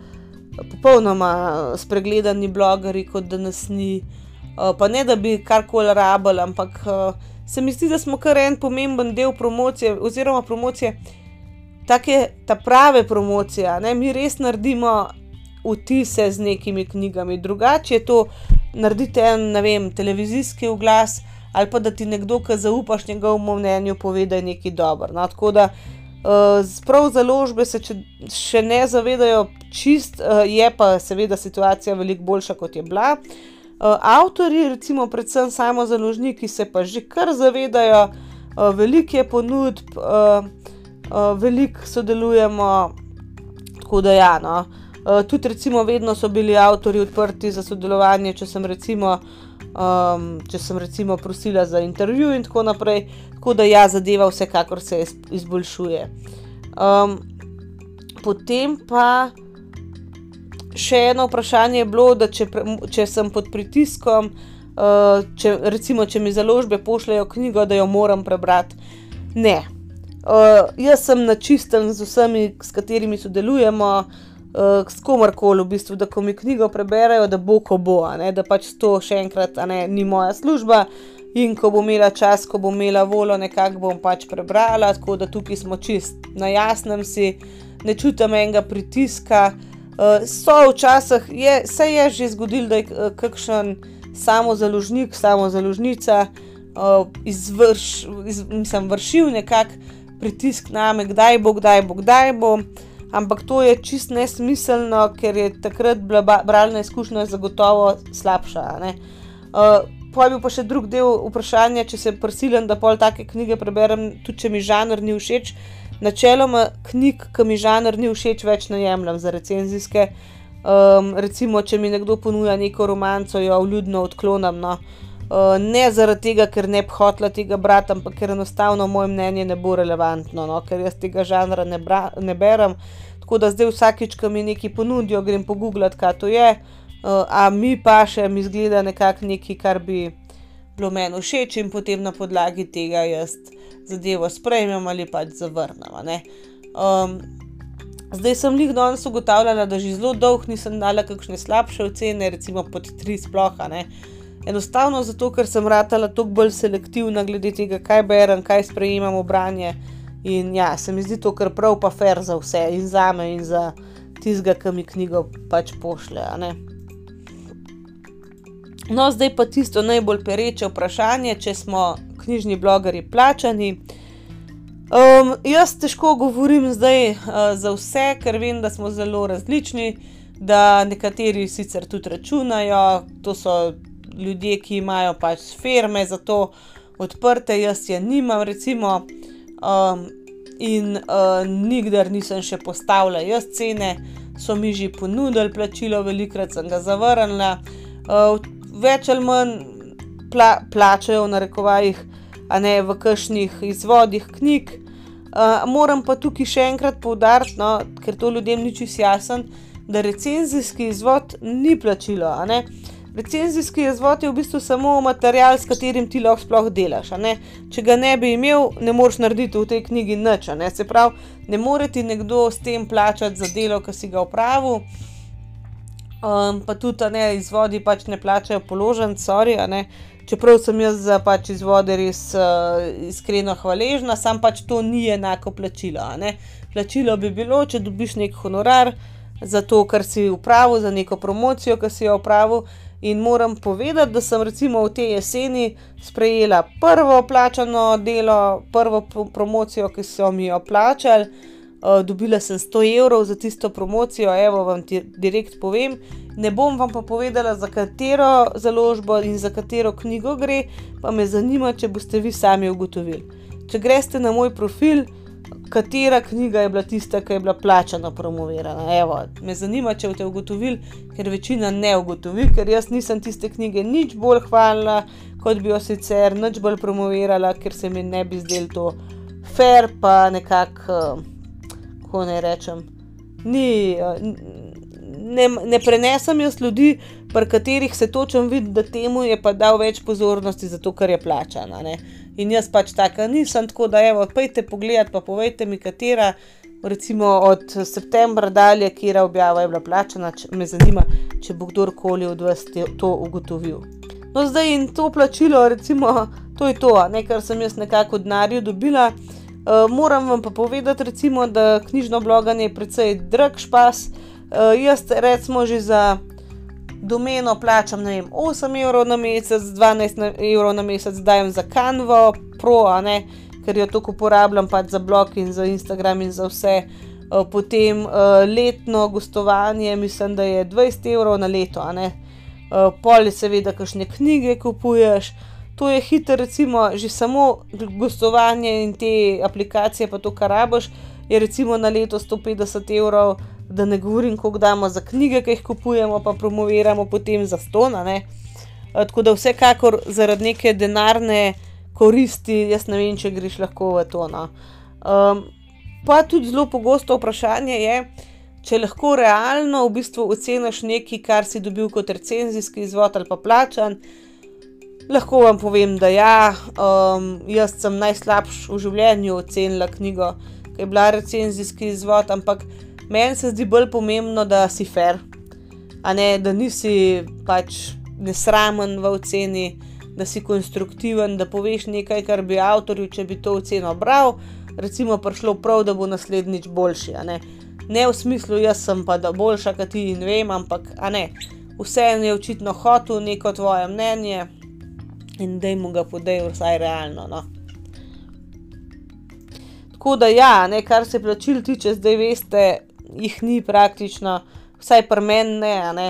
Speaker 1: popolnoma spregledani blogeri, kot da nas ni. Uh, pa ne da bi karkoli rabili, ampak uh, se mi zdi, da smo kar en pomemben del promocije, oziroma promocije, take ta prave promocije. Ne? Mi res naredimo vtise z nekimi knjigami, drugače je to narediti en, ne vem, televizijski oglas ali pa da ti nekdo, ki zaupaš njegovemu mnenju, pove, da je nekaj dobro. No, tako da uh, prav založbe se če, še ne zavedajo čist, uh, je pa seveda situacija veliko boljša, kot je bila. Uh, avtori, recimo, predvsem samo založniki, se pa že kar zavedajo, uh, veliko je ponudb, uh, uh, veliko sodelujemo, tako da ja. No. Uh, tudi, recimo, vedno so bili avtori odprti za sodelovanje, če sem, recimo, um, če sem recimo prosila za intervju in tako naprej. Tako da ja, zadeva vsekakor se izboljšuje. Um, potem pa še eno vprašanje je bilo, da če, če sem pod pritiskom, uh, če, recimo, če mi založbe pošljajo knjigo, da jo moram prebrati. Ne. Uh, jaz sem na čistem z vsemi, s katerimi sodelujemo uh, s komarkoli, v bistvu, da ko mi knjigo preberejo, da bo ko bo, ne, da pač to še enkrat ne, ni moja služba. In ko bom imela čas, ko bom imela voljo, nekako bom pač prebrala, tako da tukaj smo čist na jasnem, si ne čutim enega pritiska. Uh, so včasih, je, se je že zgodilo, da je uh, kakšen samozaložnik, samozaložnica uh, izvrš, iz, mislim, vršil nekakšen pritisk na me, kdaj bo, kdaj bo, kdaj bo. Ampak to je čist nesmiselno, ker je takrat bila bralna izkušnja zagotovo slabša. Uh, pa je bil pa še drug del vprašanja, če se prisilim, da pol take knjige preberem, tudi če mi žanr ni všeč. Načeloma knjig, ki mi žanr ni všeč, več ne jemljem za recenzijske. Um, recimo, če mi nekdo ponuja neko romanco, jo vljudno odklonim. No. Uh, ne zaradi tega, ker ne bi hotela tega brati, ampak ker enostavno moje mnenje ne bo relevantno, no, ker jaz tega žanra ne, bra, ne berem. Tako da zdaj vsakič, ko mi nekaj ponudijo, grem pogooglati, kaj to je. Uh, a mi pa še mi zgleda nekako nekaj, kar bi bilo meni všeč, in potem na podlagi tega jaz zadevo sprejmem ali pač zavrnem. Um, zdaj sem jih danes ugotavljala, da že zelo dolgo nisem dala kakšne slabše ocene, recimo pod tri sploha. Ne? Enostavno zato, ker sem ratala toliko bolj selektivna glede tega, kaj berem, kaj sprejemam v branje. In ja, se mi zdi to kar prav, pa fair za vse, in za me, in za tistega, ki mi knjigo pač pošlje. No, zdaj pa tisto najbolj pereče vprašanje, če smo knjižni blogeri plačani. Um, jaz težko govorim zdaj uh, za vse, ker vem, da smo zelo različni, da nekateri sicer tudi računajo, to so ljudje, ki imajo pač firme za to odprte, jaz je nimam, recimo, um, in uh, nikdar nisem še postavila jaz cene, so mi že ponudili plačilo, velikrat sem ga zavrnila. Uh, več ali manj pla, plačajo, v narekovajih, a ne v kakšnih izvodih knjig. Uh, moram pa tukaj še enkrat poudariti, no, ker to ljudem ni čisto jasno, da recenzijski izvod ni plačilo. Recenzijski izvod je v bistvu samo material, s katerim ti lahko sploh delaš. Če ga ne bi imel, ne moreš narediti v tej knjigi nič. Se pravi, ne more ti nekdo s tem plačati za delo, ki si ga upravil um, pa tudi ne, izvodi pač ne plačajo položen, sorry, čeprav sem jaz za pač izvode res uh, iskreno hvaležna, sam pač to ni enako plačilo. Plačilo bi bilo, če dobiš nek honorar za to, kar si upravil, za neko promocijo, ki si jo upravil. In moram povedati, da sem recimo v tej jeseni sprejela prvo plačano delo, prvo promocijo, ki so mi jo plačali. Uh, dobila sem 100 evrov za tisto promocijo, evo vam ti direkt povem. Ne bom vam pa povedala, za katero založbo in za katero knjigo gre, pa me zanima, če boste vi sami ugotovili. Če greste na moj profil, katera knjiga je bila tista, ki je bila plačana, promovirana. Evo, me zanima, če boste ugotovili, ker večina ne ugotovi, ker jaz nisem tiste knjige nič bolj hvalila, kot bi jo sicer, nič bolj promovirala, ker se mi ne bi zdelo to fair, pa nekako. Uh, kako naj rečem. Ni, eh, ne, ne prenesem jaz ljudi, pri katerih se točem vidi, da temu je pa dal več pozornosti, zato ker je plačana. Ne? In jaz pač taka nisem, tako da evo, pejte pogledat, pa povejte mi, katera. Recimo od septembra dalje, kjer objava je bila plačana, če me zanima, če bo kdorkoli od vas to ugotovil. No, zdaj in to plačilo, recimo, to je to, ne, kar sem jaz nekako v denarju dobila. Uh, moram vam pa povedati, recimo, da knjižno bloganje je precej drag špas. Uh, jaz, recimo, že za domeno plačam vem, 8 evrov na mesec, 12 evrov na mesec dajem za Canvo, Pro, ker jo tako uporabljam pač za blog in za Instagram in za vse. Uh, potem uh, letno gostovanje, mislim, da je 20 evrov na leto, uh, pol je seveda, kakšne knjige kupuješ. To je hitro, recimo, že samo gostovanje in te aplikacije, pa to, kar rabiš, je recimo na leto 150 evrov, da ne govorim, koliko damo za knjige, ki jih kupujemo, pa promoviramo potem za stona. Ne? Tako da vsekakor zaradi neke denarne koristi, jaz ne vem, če greš lahko v to. No. Um, pa tudi zelo pogosto vprašanje je, če lahko realno v bistvu oceniš nekaj, kar si dobil kot recenzijski izvod ali pa plačan. Lahko vam povem, da ja, um, jaz sem najslabši v življenju ocenila knjigo, ki je bila recenzijski izvod, ampak meni se zdi bolj pomembno, da si fair, a ne da nisi pač nesramen v oceni, da si konstruktiven, da poveš nekaj, kar bi avtorju, če bi to oceno bral, recimo prišlo prav, da bo naslednjič boljši. ne v smislu, jaz sem pa da boljša kot ti in vem, ampak ne. Vseeno je očitno hotel neko tvoje mnenje in da jim ga podaj vsaj realno. No. Tako da, ja, ne, kar se plačil tiče, zdaj veste, jih ni praktično, vsaj pri meni ne, ne,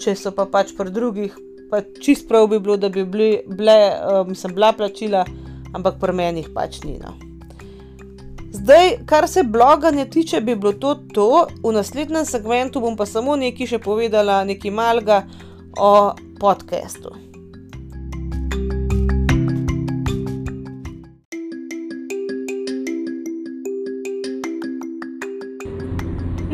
Speaker 1: če so pa pač pri drugih, pa čist prav bi bilo, da bi bili, bile, um, sem bila plačila, ampak pri meni jih pač ni. No. Zdaj, kar se bloganja tiče, bi bilo to to, v naslednjem segmentu bom pa samo nekaj še povedala, nekaj malga o podkastu.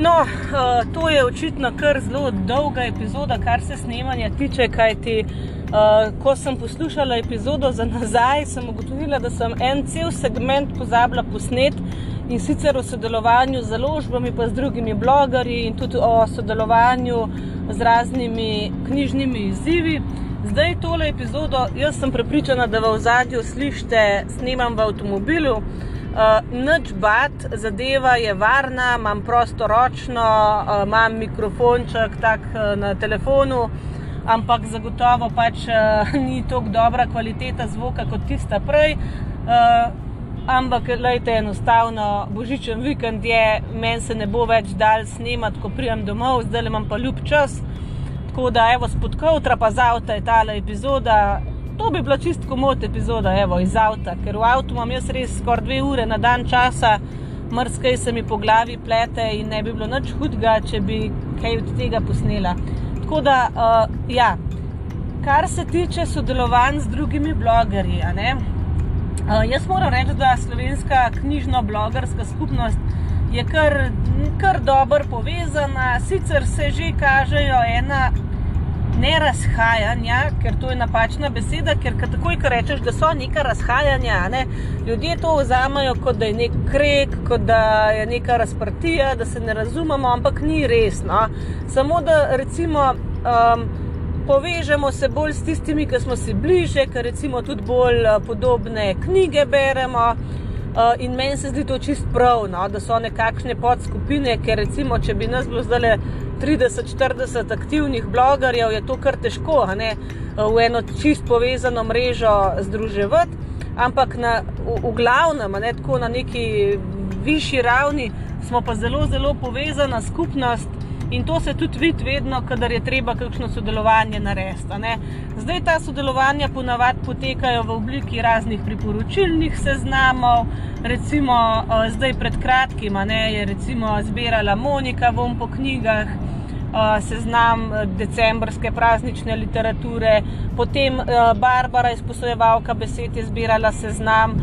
Speaker 1: No, uh, to je očitno kar zelo dolga epizoda, kar se snemanja tiče. Kajti, uh, ko sem poslušala epizodo za nazaj, sem ugotovila, da sem en cel segment pozabila posnet in sicer o sodelovanju z založbami, pa z drugimi blogerji in tudi o sodelovanju z raznimi knjižnimi izzivi. Zdaj tole epizodo, jaz sem prepričana, da v zadju slišite, snemam v avtomobilu. Uh, Noč bat, zadeva je varna, imam prostoročno, uh, imam mikrofonček tak uh, na telefonu, ampak zagotovo pač uh, ni tako dobra kvaliteta zvoka kot tista prej. Uh, ampak, gledajte, enostavno, božičen vikend je, meni se ne bo več dal snemati, ko prijem domov, zdaj imam pa ljub čas. Tako da, evo, spodkovtra pa za avto je tale epizoda. To bi bila čisto komod epizoda, evo, iz avta, ker v avtu imam jaz res skoraj dve ure na dan časa, mrzkaj se mi po glavi plete in ne bi bilo nič hudega, če bi kaj od tega posnela. Tako da, uh, ja, kar se tiče sodelovanj z drugimi blogerji, uh, jaz moram reči, da slovenska knjižno-blogerska skupnost je kar, kar dobro povezana, sicer se že kažejo ena ne razhajanja, ker to je napačna beseda, ker takoj, ko rečeš, da so neka razhajanja, ne, ljudje to vzamajo kot da je nek krek, kot da je neka razprtija, da se ne razumemo, ampak ni res. No. Samo da recimo. Um, Povežemo se bolj s tistimi, ki smo si bliže, ker tudi bolj uh, podobne knjige beremo. Uh, in meni se zdi to čist prav, no, da so nekakšne podskupine, ker recimo, če bi nas bilo zdaj 30-40 aktivnih blogerjev, je to kar težko v eno čist povezano mrežo združevati. Ampak na, v, v glavnem, ne, tako na neki višji ravni, smo pa zelo, zelo povezana skupnost. In to se tudi vidi, vedno, kadar je treba kakšno sodelovanje narediti. Zdaj ta sodelovanja ponavadi potekajo v obliki raznih priporočilnih seznamov. Recimo, eh, zdaj pred kratkim je recimo zbirala Monika vom po knjigah. Eh, seznam eh, decembrske praznične literature, potem Barbara, izposojevalka besed, je zbirala seznam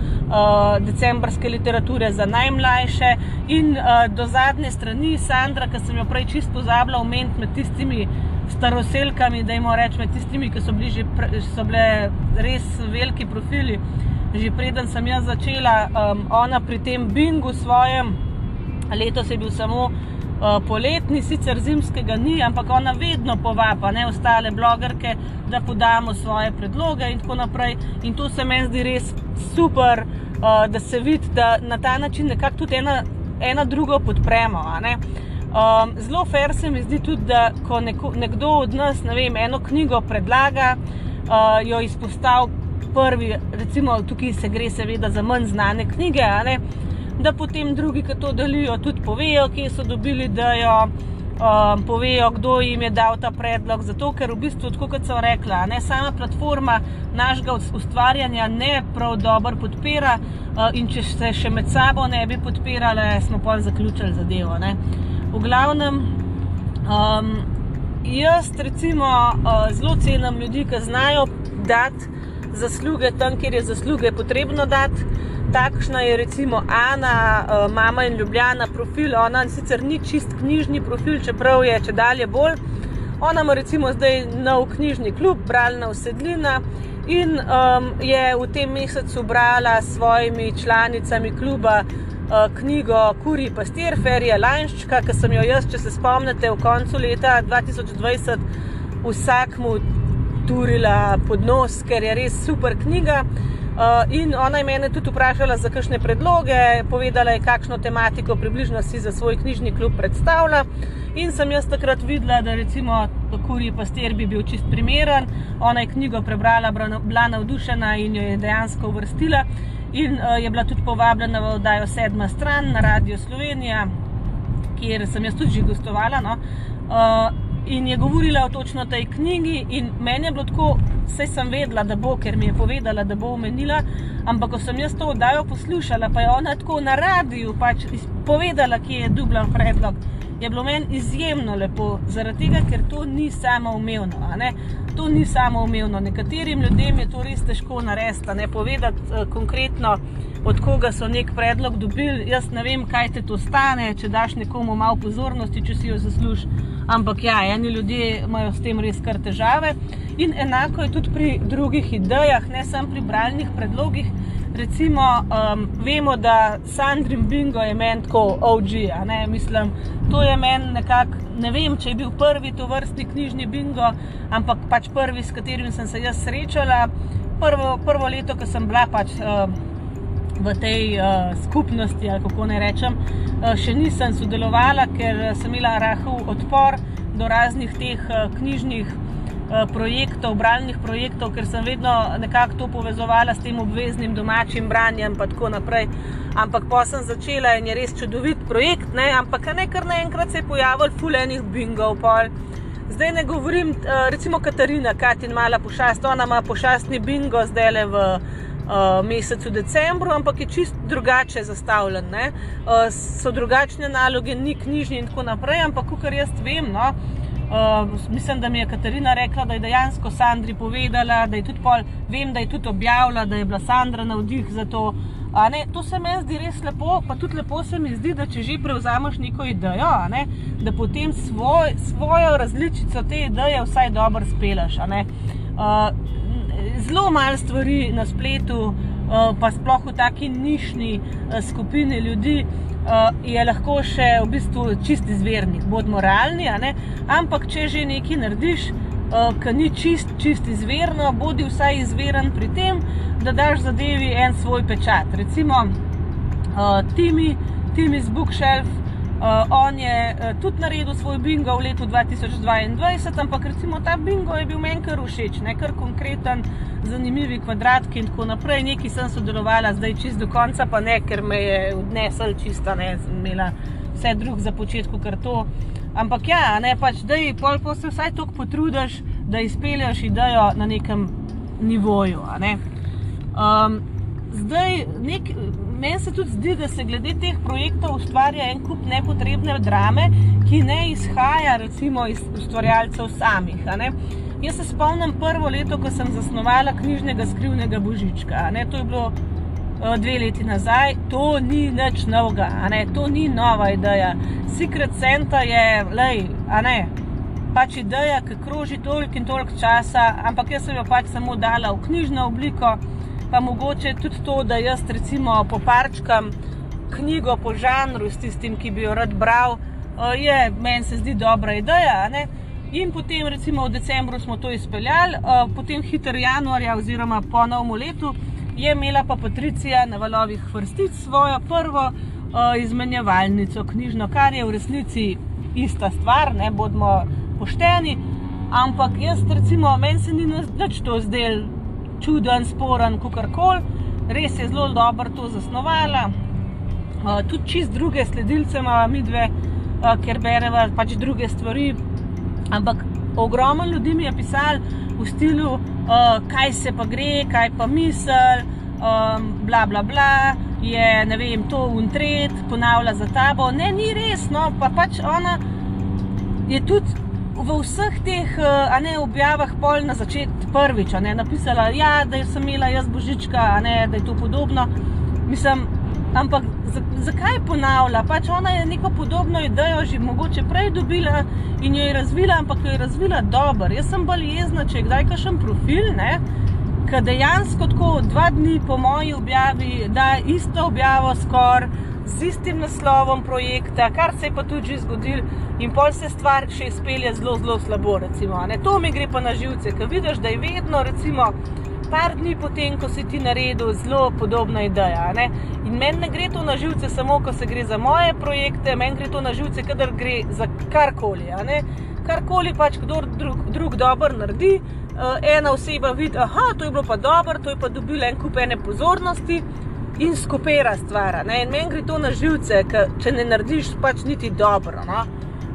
Speaker 1: decembrske literature za najmlajše in do zadnje strani Sandra, ki sem jo prej čisto pozabila omeniti med tistimi staroselkami, da jim rečem, med tistimi, ki so, bliži, so bile res veliki profili. Že preden sem jaz začela, um, ona pri tem bingu svojem, letos je bil samo poletni, sicer zimskega ni, ampak ona vedno povaba ne ostale blogerke, da podamo svoje predloge in tako naprej. In to se meni zdi res super, uh, da se vidi, da na ta način nekako tudi ena, ena drugo podpremo. Um, zelo fair se mi zdi tudi, da ko neko, nekdo od nas ne vem, eno knjigo predlaga, uh, jo izpostavi prvi, recimo tukaj se gre seveda za manj znane knjige, da potem drugi, ki to delijo, tudi povejo, kje so dobili, da jo um, povejo, kdo jim je dal ta predlog. Zato, ker v bistvu, kot sem rekla, ne, sama platforma našega ustvarjanja ne prav dobro podpira. Uh, in če se še med sabo ne bi podpirali, smo pa zaključili zadevo. Ne. V glavnem, um, jaz recimo uh, zelo cenim ljudi, ki znajo dati zasluge tam, kjer je zasluge potrebno dati takšna je recimo Ana, uh, mama in Ljubljana profil. Ona sicer ni čist knjižni profil, čeprav je če dalje bolj. Ona ima recimo zdaj nov knjižni klub, Bralna usedlina. In um, je v tem mesecu brala s svojimi članicami kluba uh, knjigo Kuri Pastir, Ferija Lanščka, ki sem jo jaz, če se spomnite, v koncu leta 2020 vsakmu turila pod nos, ker je res super knjiga. Uh, in ona je mene tudi vprašala za kakšne predloge, povedala je, kakšno tematiko približno si za svoj knjižni klub predstavlja. In sem jaz takrat videla, da recimo Kuri Pastir bi bil čist primeren. Ona je knjigo prebrala, bila navdušena in jo je dejansko uvrstila. In uh, je bila tudi povabljena v oddajo Sedma stran na Radio Slovenija, kjer sem jaz tudi že gostovala. No? Uh, in je govorila o točno tej knjigi, meni je bilo tako, vse sem vedela, da bo, ker mi je povedala, da bo omenila. Ampak, ko sem jaz to oddajo poslušala, pa je ona tako na radiju pač povedala, ki je dubljal predlog. Je bilo meni izjemno lepo, zaradi tega, ker to ni samo umevno. To ni samo umevno. Nekaterim ljudem je to res težko narediti, ne povedati uh, konkretno, od koga so nek predlog dobili. Jaz ne vem, kaj te to stane, če daš nekomu malo pozornosti, če si jo zaslužiš. Ampak ja, eni ljudje imajo s tem res kar težave. In enako je tudi pri drugih idejah, ne samo pri bralnih predlogih. Recimo, um, vemo, da Sandrin Bingo je meni tako OG. Mislim, to je meni nekako, ne vem, če je bil prvi to vrstni knjižni bingo, ampak pač prvi, s katerim sem se jaz srečala. Prvo, prvo leto, ko sem bila pač. Uh, v tej uh, skupnosti, ali kako naj rečem, uh, še nisem sodelovala, ker sem imela rahel odpor do raznih teh uh, knjižnih uh, projektov, bralnih projektov, ker sem vedno nekako to povezovala s tem obveznim domačim branjem in tako naprej. Ampak pa sem začela in je res čudovit projekt, ne? ampak ne kar naenkrat se je pojavil fulejnih bingov. Pol. Zdaj ne govorim, recimo Katarina, Katin mala pošast, ona ima pošastni bingo zdaj le v uh, mesecu decembru, ampak je čist drugače zastavljen. Uh, so drugačne naloge, ni knjižni in tako naprej, ampak kar jaz vem. No, Uh, mislim, da mi je Katarina rekla, da je dejansko Sandri povedala, da je tudi pol, vem, da je tudi objavila, da je bila Sandra navdih za to. Ne, to se mi zdi res lepo, pa tudi lepo se mi zdi, da če že prevzameš neko idejo, ne, da potem svoj, svojo različico te ideje vsaj dobro spelaš. Uh, zelo malo stvari na spletu, eh, pa sploh v taki nišni eh, skupini ljudi, eh, je lahko še v bistvu čist izvernih, bodimo realni. Ampak, če že nekaj narediš, ki ni čist, čist izverno, bodi vsaj izveren pri tem, da daš zadevi en svoj pečat. Recimo, Timi, Timi z Bookshelf. Uh, on je uh, tudi naredil svoj bingo v letu 2022, ampak recimo ta bingo je bil meni kar všeč, ne kar konkreten, zanimivi kvadratki in tako naprej. Nekaj sem sodelovala, zdaj čist do konca, pa ne, ker me je odnesel čista, ne, imela vse drug za početku, kar to. Ampak ja, ne pač, da je pol po se vsaj toliko potrudiš, da izpelješ idejo na nekem nivoju. Ne. Um, zdaj, nek, meni se tudi zdi, da se glede teh projektov ustvarja en kup nepotrebne drame, ki ne izhaja recimo iz ustvarjalcev samih. Jaz se spomnim prvo leto, ko sem zasnovala knjižnega skrivnega božička. To je bilo uh, dve leti nazaj, to ni nič novega, to ni nova ideja. Secret Santa je, lej, a ne. Pač ideja, ki kroži toliko in toliko časa, ampak jaz sem jo pač samo dala v knjižno obliko, pa mogoče tudi to, da jaz recimo poparčkam knjigo po žanru s tistim, ki bi jo rad bral, eh, je meni se zdi dobra ideja. Ne? In potem, recimo, v decembru smo to izpeljali, eh, potem hiter januarja, oziroma po novem letu, je imela pa Patricija na valovih vrstic svojo prvo uh, izmenjevalnico knjižno, kar je v resnici ista stvar, ne bodimo pošteni. Ampak jaz, recimo, meni se ni nič to zdelo čuden, sporen, kar koli. Res je zelo dobro to zasnovala. Uh, tudi čist druge sledilce imamo mi dve, uh, ker beremo pač druge stvari. Ampak ogromno ljudi mi je pisalo v stilu, uh, kaj se pa gre, kaj pa misel, um, bla bla bla. Je ne vem, to untret, ponavlja za tabo. Ne, ni res, no, pa pač ona je tudi v vseh teh ne, objavah pol na začetku prvič ne, napisala, ja, da sem imela jaz božička, ne, da je to podobno. Mislim, ampak zakaj ponavlja? Pač ona je neko podobno idejo že mogoče prej dobila in jo je razvila, ampak jo je razvila dobro. Jaz sem bolj jezna, če je kdaj kakšen profil, ne. Ker dejansko tako dva dni po moji objavi, da isto objavo skoraj z istim naslovom projekta, kar se je pa tudi zgodilo, in pol se stvar še izpelje zelo, zelo slabo. Recimo, to mi gre pa na živce, ker vidiš, da je vedno recimo, par dni potem, ko si ti naredil zelo podobna ideja. Ne? In meni ne gre to na živce samo, ko se gre za moje projekte, meni gre to na živce, kadar gre za karkoli. Karkoli pač kdo drug, drug dobro naredi, uh, ena oseba vidi, da je bilo pa dobro, to je pa dobila en kup ene pozornosti. In skupera stvar. Meni gre to na živce, če ne narediš, pač niti dobro. No?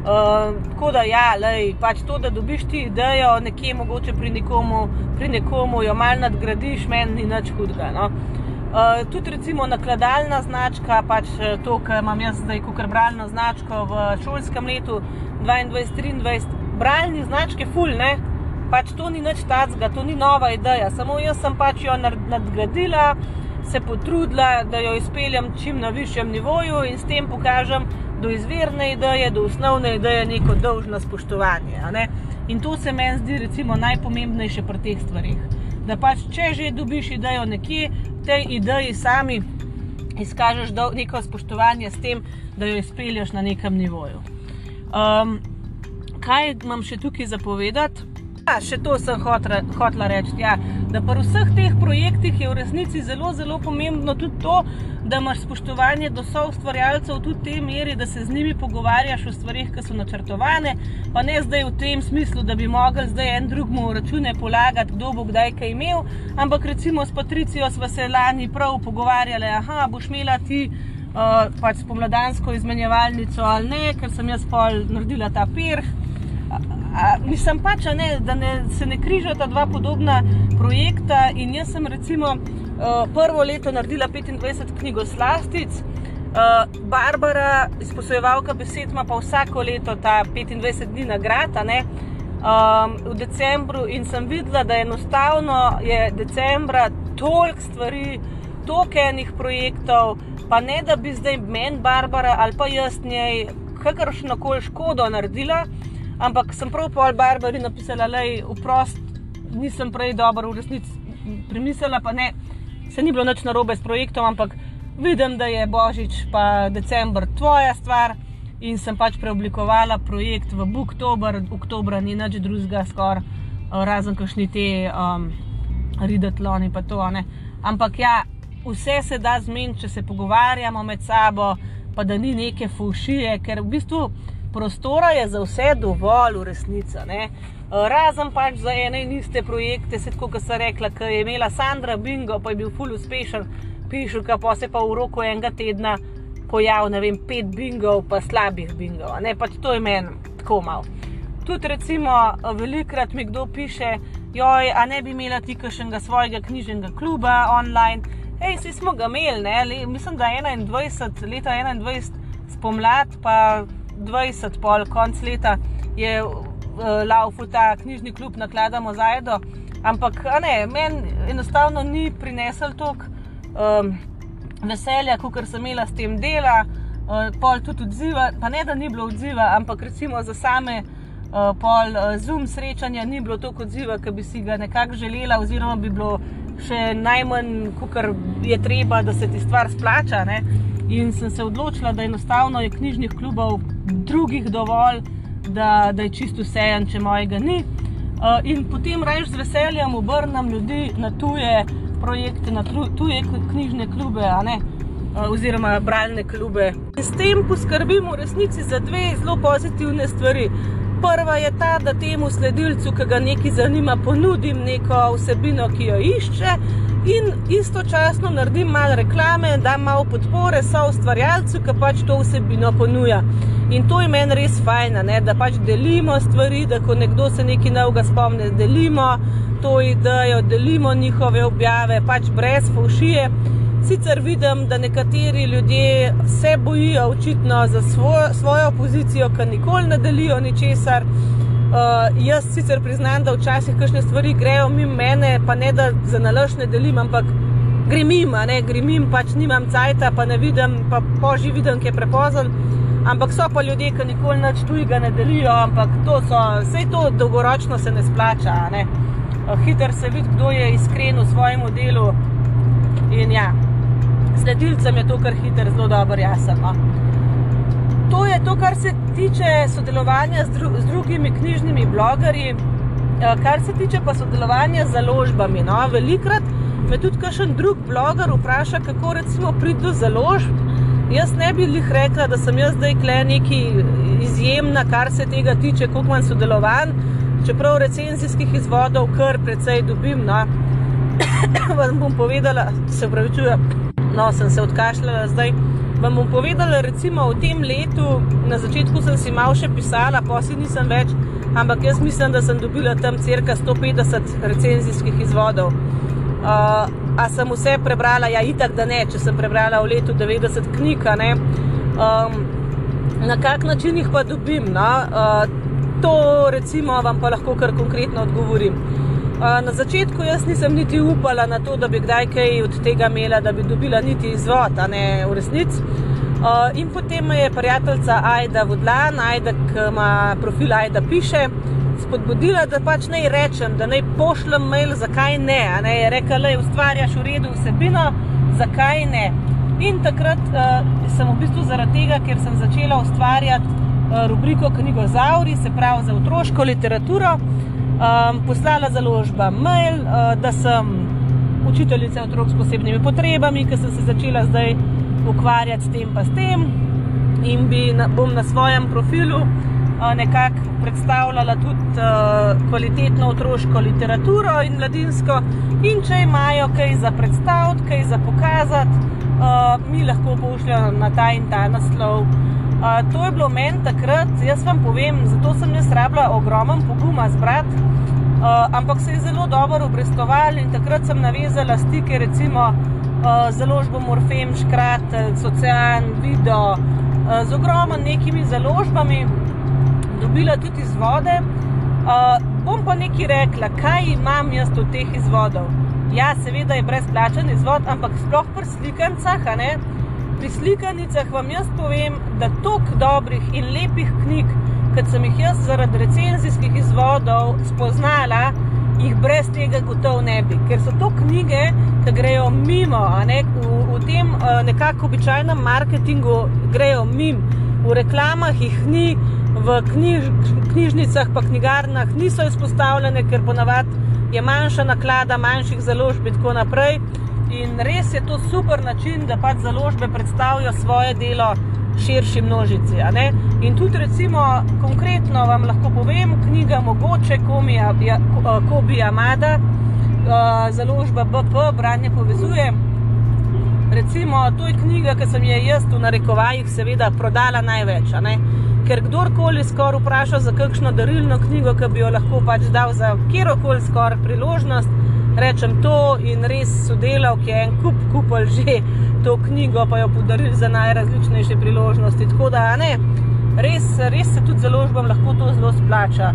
Speaker 1: Uh, tako da, ja, lej, pač to, da dobiš ti idejo, nekje mogoče pri nekomu, pri nekomu jo malo nadgradiš, meni ni nič hudega. No? Uh, tudi recimo nakladalna značka, pač eh, to, kar imam jaz zdaj, kot bralno značko v šolskem letu 2022-2023, bralni značke, ful, ne. Pač to ni nič tacga, to ni nova ideja, samo jaz sem pač jo nadgradila, se potrudila, da jo izpeljem čim na višjem nivoju in s tem pokažem, do izvirne ideje, do osnovne ideje neko dolžno spoštovanje. In to se meni zdi recimo najpomembnejše pri teh stvarih. Da pač, če že dobiš idejo nekje, tej ideji sami izkažeš neko spoštovanje s tem, da jo izpelješ na nekem nivoju. Um, kaj imam še tukaj zapovedati? Ja, še to sem hotela reči. Ja, da pri vseh teh projektih je v resnici zelo, zelo pomembno tudi to, da imaš spoštovanje do soustvarjalcev tudi v tej meri, da se z njimi pogovarjaš o stvarih, ki so načrtovane, pa ne zdaj v tem smislu, da bi mogli zdaj en drugmu račune polagati, kdo bo kdaj kaj imel, ampak recimo s Patricijo smo se lani prav pogovarjali, aha, boš imela ti. Uh, pač spomladansko izmenjevalnico ali ne, ker sem jaz pol naredila ta perh, mislim pač, ne, da ne, se ne križata dva podobna projekta. In jaz sem recimo uh, prvo leto naredila 25 knjigoslastic, uh, Barbara, izposojevalka besed, ima pa vsako leto ta 25 dni nagrada. Um, v decembru in sem videla, da enostavno je decembra toliko stvari, toliko enih projektov, pa ne da bi zdaj meni, Barbara ali pa jaz njej kakršno koli škodo naredila, Ampak sem prav pol Barbari napisala, da je vprost, nisem prej dobro v resnici premislila, pa ne, se ni bilo nič narobe s projektom, ampak vidim, da je Božič pa decembr tvoja stvar in sem pač preoblikovala projekt v Booktober, oktober ni nič drugega, skoraj razen kakšni te um, ridetloni pa to. Ne. Ampak ja, vse se da zmeniti, če se pogovarjamo med sabo, pa da ni neke fušije, ker v bistvu prostora je za vse dovolj, v resnici. Ne? Razen pač za ene in iste projekte, se tako, kot sem rekla, ki je imela Sandra Bingo, pa je bil full uspešen, pišu, pa se pa v roku enega tedna pojavil, ne vem, pet bingov, pa slabih bingov. Ne, pač to je meni tako malo. Tudi, recimo, velikrat mi kdo piše, joj, a ne bi imela ti kakšnega svojega knjižnega kluba online. Hej, vsi smo ga imeli, ne? mislim, da 21, leta 21 spomlad, pa 20, pol konc leta je uh, laufu ta knjižni klub nakladamo zajdo. Ampak ne, meni enostavno ni prinesel toliko um, veselja, kot sem imela s tem dela, uh, pol tudi odziva. Pa ne, da ni bilo odziva, ampak recimo za same uh, pol uh, zoom srečanja ni bilo toliko odziva, ki bi si ga nekako želela, oziroma bi bilo še najmanj, kot je treba, da se ti stvar splača. Ne? In sem se odločila, da enostavno je knjižnih klubov drugih dovolj, da, da je čisto vsejen, če mojega ni. Uh, in potem rečem z veseljem obrnem ljudi na tuje projekte, na tuje knjižne klube, uh, oziroma bralne klube. In s tem poskrbim v resnici za dve zelo pozitivne stvari. Prva je ta, da temu sledilcu, ki ga nekaj zanima, ponudim neko vsebino, ki jo išče, in istočasno naredim malo reklame, da malo podpore so ustvarjalcu, ki pač to vsebino ponuja. In to je meni res fajn, da pač delimo stvari, da ko nekdo se nekaj novega spomne, delimo to idejo, delimo njihove objave, pač brez fušije. Sicer vidim, da nekateri ljudje se bojijo očitno za svojo, svojo pozicijo, ker nikoli ne delijo ničesar. Uh, jaz sicer priznam, da včasih kakšne stvari grejo mimo mene, pa ne da za nalož ne delim, ampak grem mimo, ne grem mimo, pač nimam cajta, pa ne vidim, pa poži vidim, ki je prepozen. Ampak so pa ljudje, ki nikoli nič tujega ne delijo, ampak to so, vse to dolgoročno se ne splača. Ne? Uh, Hiter se vidi, kdo je iskren v svojem delu. In ja, sledilcem je to kar hiter, zelo dobro jasno. To je to, kar se tiče sodelovanja z, dru z drugimi knjižnimi blogerji. kar se tiče pa sodelovanja z založbami, no, velikrat me tudi kakšen drug bloger vpraša, kako recimo priti do založb. Jaz ne bi jih rekla, da sem jaz zdaj neki izjemna, kar se tega tiče, koliko manj sodelovanj, čeprav recenzijskih izvodov kar precej dobim. No. vam bom povedala, se pravi, čujem, no, sem se odkašljala zdaj. Vam bom povedala, recimo v tem letu, na začetku sem si malo še pisala, posebej nisem več, ampak jaz mislim, da sem dobila tam crka 150 recenzijskih izvodov. Uh, a sem vse prebrala? Ja, itak, da ne, če sem prebrala v letu 90 knjig. Um, na kak način jih pa dobim? No? Uh, to, recimo, vam pa lahko kar konkretno odgovorim. Na začetku jaz nisem niti upala na to, da bi kdaj kaj od tega imela, da bi dobila niti izvod, a ne v resnici. In potem me je prijateljica Aida Vodlan, Aida, ki ima profil Aida, piše spodbudila, da pač naj rečem, da naj pošljem mail, zakaj ne. ne je rekla, da ustvarjaš v redu vsebino, zakaj ne. In takrat uh, sem v bistvu zaradi tega, ker sem začela ustvarjati uh, rubriko Knjigo Zauri, se pravi za otroško literaturo, um, poslala založba mail, uh, da sem učiteljica otrok s posebnimi potrebami, ker sem se začela zdaj ukvarjati s tem pa s tem in bi na, bom na svojem profilu nekako predstavljala tudi kvalitetno otroško literaturo in mladinsko. In če imajo kaj za predstaviti, kaj za pokazati, mi lahko pošljajo na ta in ta naslov. To je bilo meni takrat, jaz vam povem, zato sem jaz rabila ogromen poguma zbrati, ampak se je zelo dobro obrestovali in takrat sem navezala stike recimo založbo Morfem, Škrat, Socian, Video, z ogromen nekimi založbami, dobila tudi izvode. Uh, bom pa nekaj rekla, kaj imam jaz od teh izvodov. Ja, seveda je brezplačen izvod, ampak sploh pri slikanicah, pri slikanicah vam jaz povem, da toliko dobrih in lepih knjig, kot sem jih jaz zaradi recenzijskih izvodov spoznala, jih brez tega gotovo ne bi. Ker so to knjige, ki grejo mimo, ne? v, v tem uh, nekako običajnem marketingu grejo mimo, v reklamah jih ni v knjiž, knjižnicah, pa knjigarnah niso izpostavljene, ker ponavadi je manjša naklada, manjših založb in tako naprej. In res je to super način, da pač založbe predstavijo svoje delo širši množici. In tudi, recimo, konkretno vam lahko povem, knjiga Mogoče, Kobi Amada, založba BP, branje povezuje. Recimo, to je knjiga, ki sem jo jaz v narekovajih, seveda, prodala največ ker kdorkoli skoraj vpraša za kakšno darilno knjigo, ki bi jo lahko pač dal za kjerkoli skoraj priložnost, rečem to in res sodelavk je en kup kupol že to knjigo, pa jo podarili za najrazličnejše priložnosti. Tako da ne, res, res se tudi založbam lahko to zelo splača.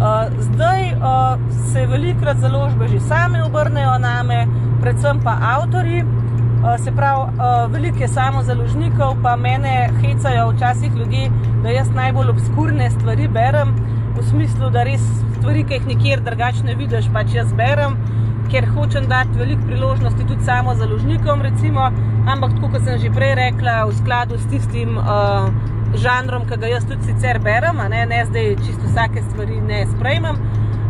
Speaker 1: Uh, zdaj uh, se velikrat založbe že same obrnejo name, predvsem pa avtori. Uh, se pravi, uh, veliko je samo založnikov, pa mene hecajo včasih ljudje, da jaz najbolj obskurne stvari berem, v smislu, da res stvari, ki jih nikjer drugače ne vidiš, pač jaz berem, ker hočem dati veliko priložnosti tudi samo založnikom, recimo, ampak tako kot sem že prej rekla, v skladu s tistim uh, žanrom, ki ga jaz tudi sicer berem, ne, ne zdaj čisto vsake stvari ne sprejmem.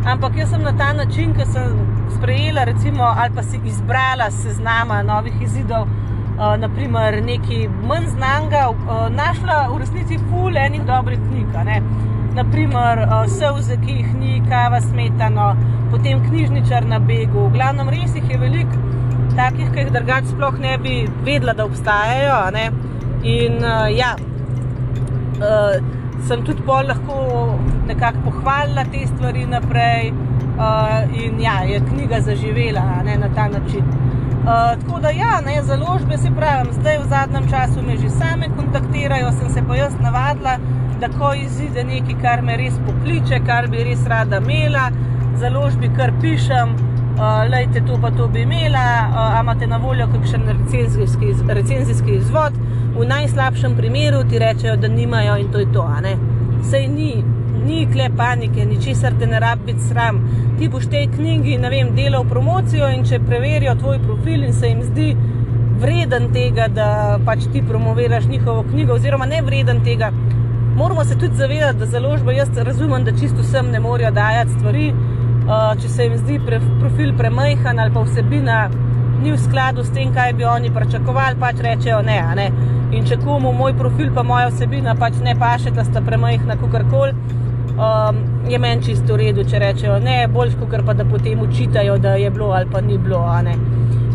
Speaker 1: Ampak jaz sem na ta način, ki sem sprejela, recimo, ali pa si izbrala seznama novih izidov, uh, naprimer nekaj manj znanga, uh, našla v resnici ful enih dobrih knjig. Naprimer, uh, Sovze, ki jih ni, kava smetano, potem knjižničar na begu. V glavnem, res jih je veliko takih, ki jih drugače sploh ne bi vedela, da obstajajo. In uh, ja. Uh, sem tudi pol lahko nekako pohvalila te stvari naprej. Uh, in ja, je knjiga zaživela ne, na ta način. Uh, tako da, ja, ne, založbe se pravim, zdaj v zadnjem času me že same kontaktirajo, sem se pa jaz navadila, da ko izide nekaj, kar me res pokliče, kar bi res rada imela, založbi kar pišem, uh, lejte to pa to bi imela, uh, imate na voljo kakšen recenzijski, recenzijski izvod v najslabšem primeru ti rečejo, da nimajo in to je to. Sej ni, ni kle panike, ničesar te ne rabi biti sram. Ti boš tej knjigi, ne vem, delal promocijo in če preverijo tvoj profil in se jim zdi vreden tega, da pač ti promoviraš njihovo knjigo, oziroma ne vreden tega. Moramo se tudi zavedati, da založba, jaz razumem, da čisto vsem ne morejo dajati stvari, Uh, če se jim zdi pre, profil premajhen ali pa vsebina ni v skladu s tem, kaj bi oni pričakovali, pač rečejo ne. ne. In če komu moj profil, pa moja vsebina pač ne paše, da sta premajhna, kako koli, um, je meni čisto v redu, če rečejo ne, bolj kot pa da potem učitajo, da je bilo ali pa ni bilo.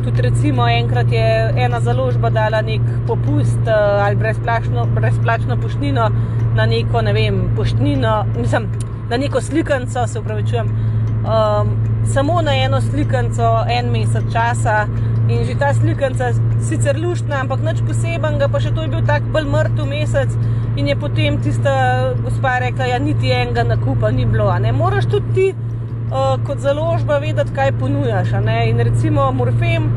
Speaker 1: Tudi recimo enkrat je ena založba dala nek popust uh, ali brezplačno, brezplačno poštnino na neko, ne vem, poštnino, mislim, na neko slikanco, se upravičujem um, samo na eno slikanco, en mesec časa. In že ta slikanca, sicer luštna, ampak nič posebenega, pa še to je bil tak bolj mrtev mesec. In je potem tista gospa rekla, da ja, niti enega nakupa ni bilo. Moraš tudi ti, uh, kot založba, vedeti, kaj ponujaš. In recimo Morfem,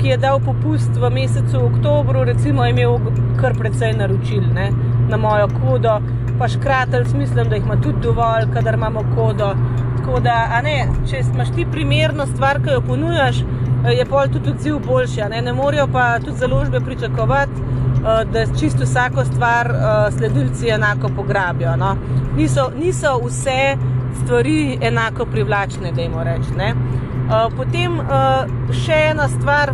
Speaker 1: ki je dal popust v mesecu oktobru, recimo, je imel kar precej naročil ne, na mojo kodo, pa škratelj, mislim, da jih ima tudi dovolj, kadar imamo kodo. Tako da, ne, če imaš ti primerno stvar, ki jo ponujaš, eh, je pol tudi odziv boljši. Ne, ne morajo pa tudi založbe pričakovati, eh, da čisto vsako stvar eh, sledilci enako pograbijo. No. Niso, niso vse stvari enako privlačne, da jim rečem. Potem še ena stvar,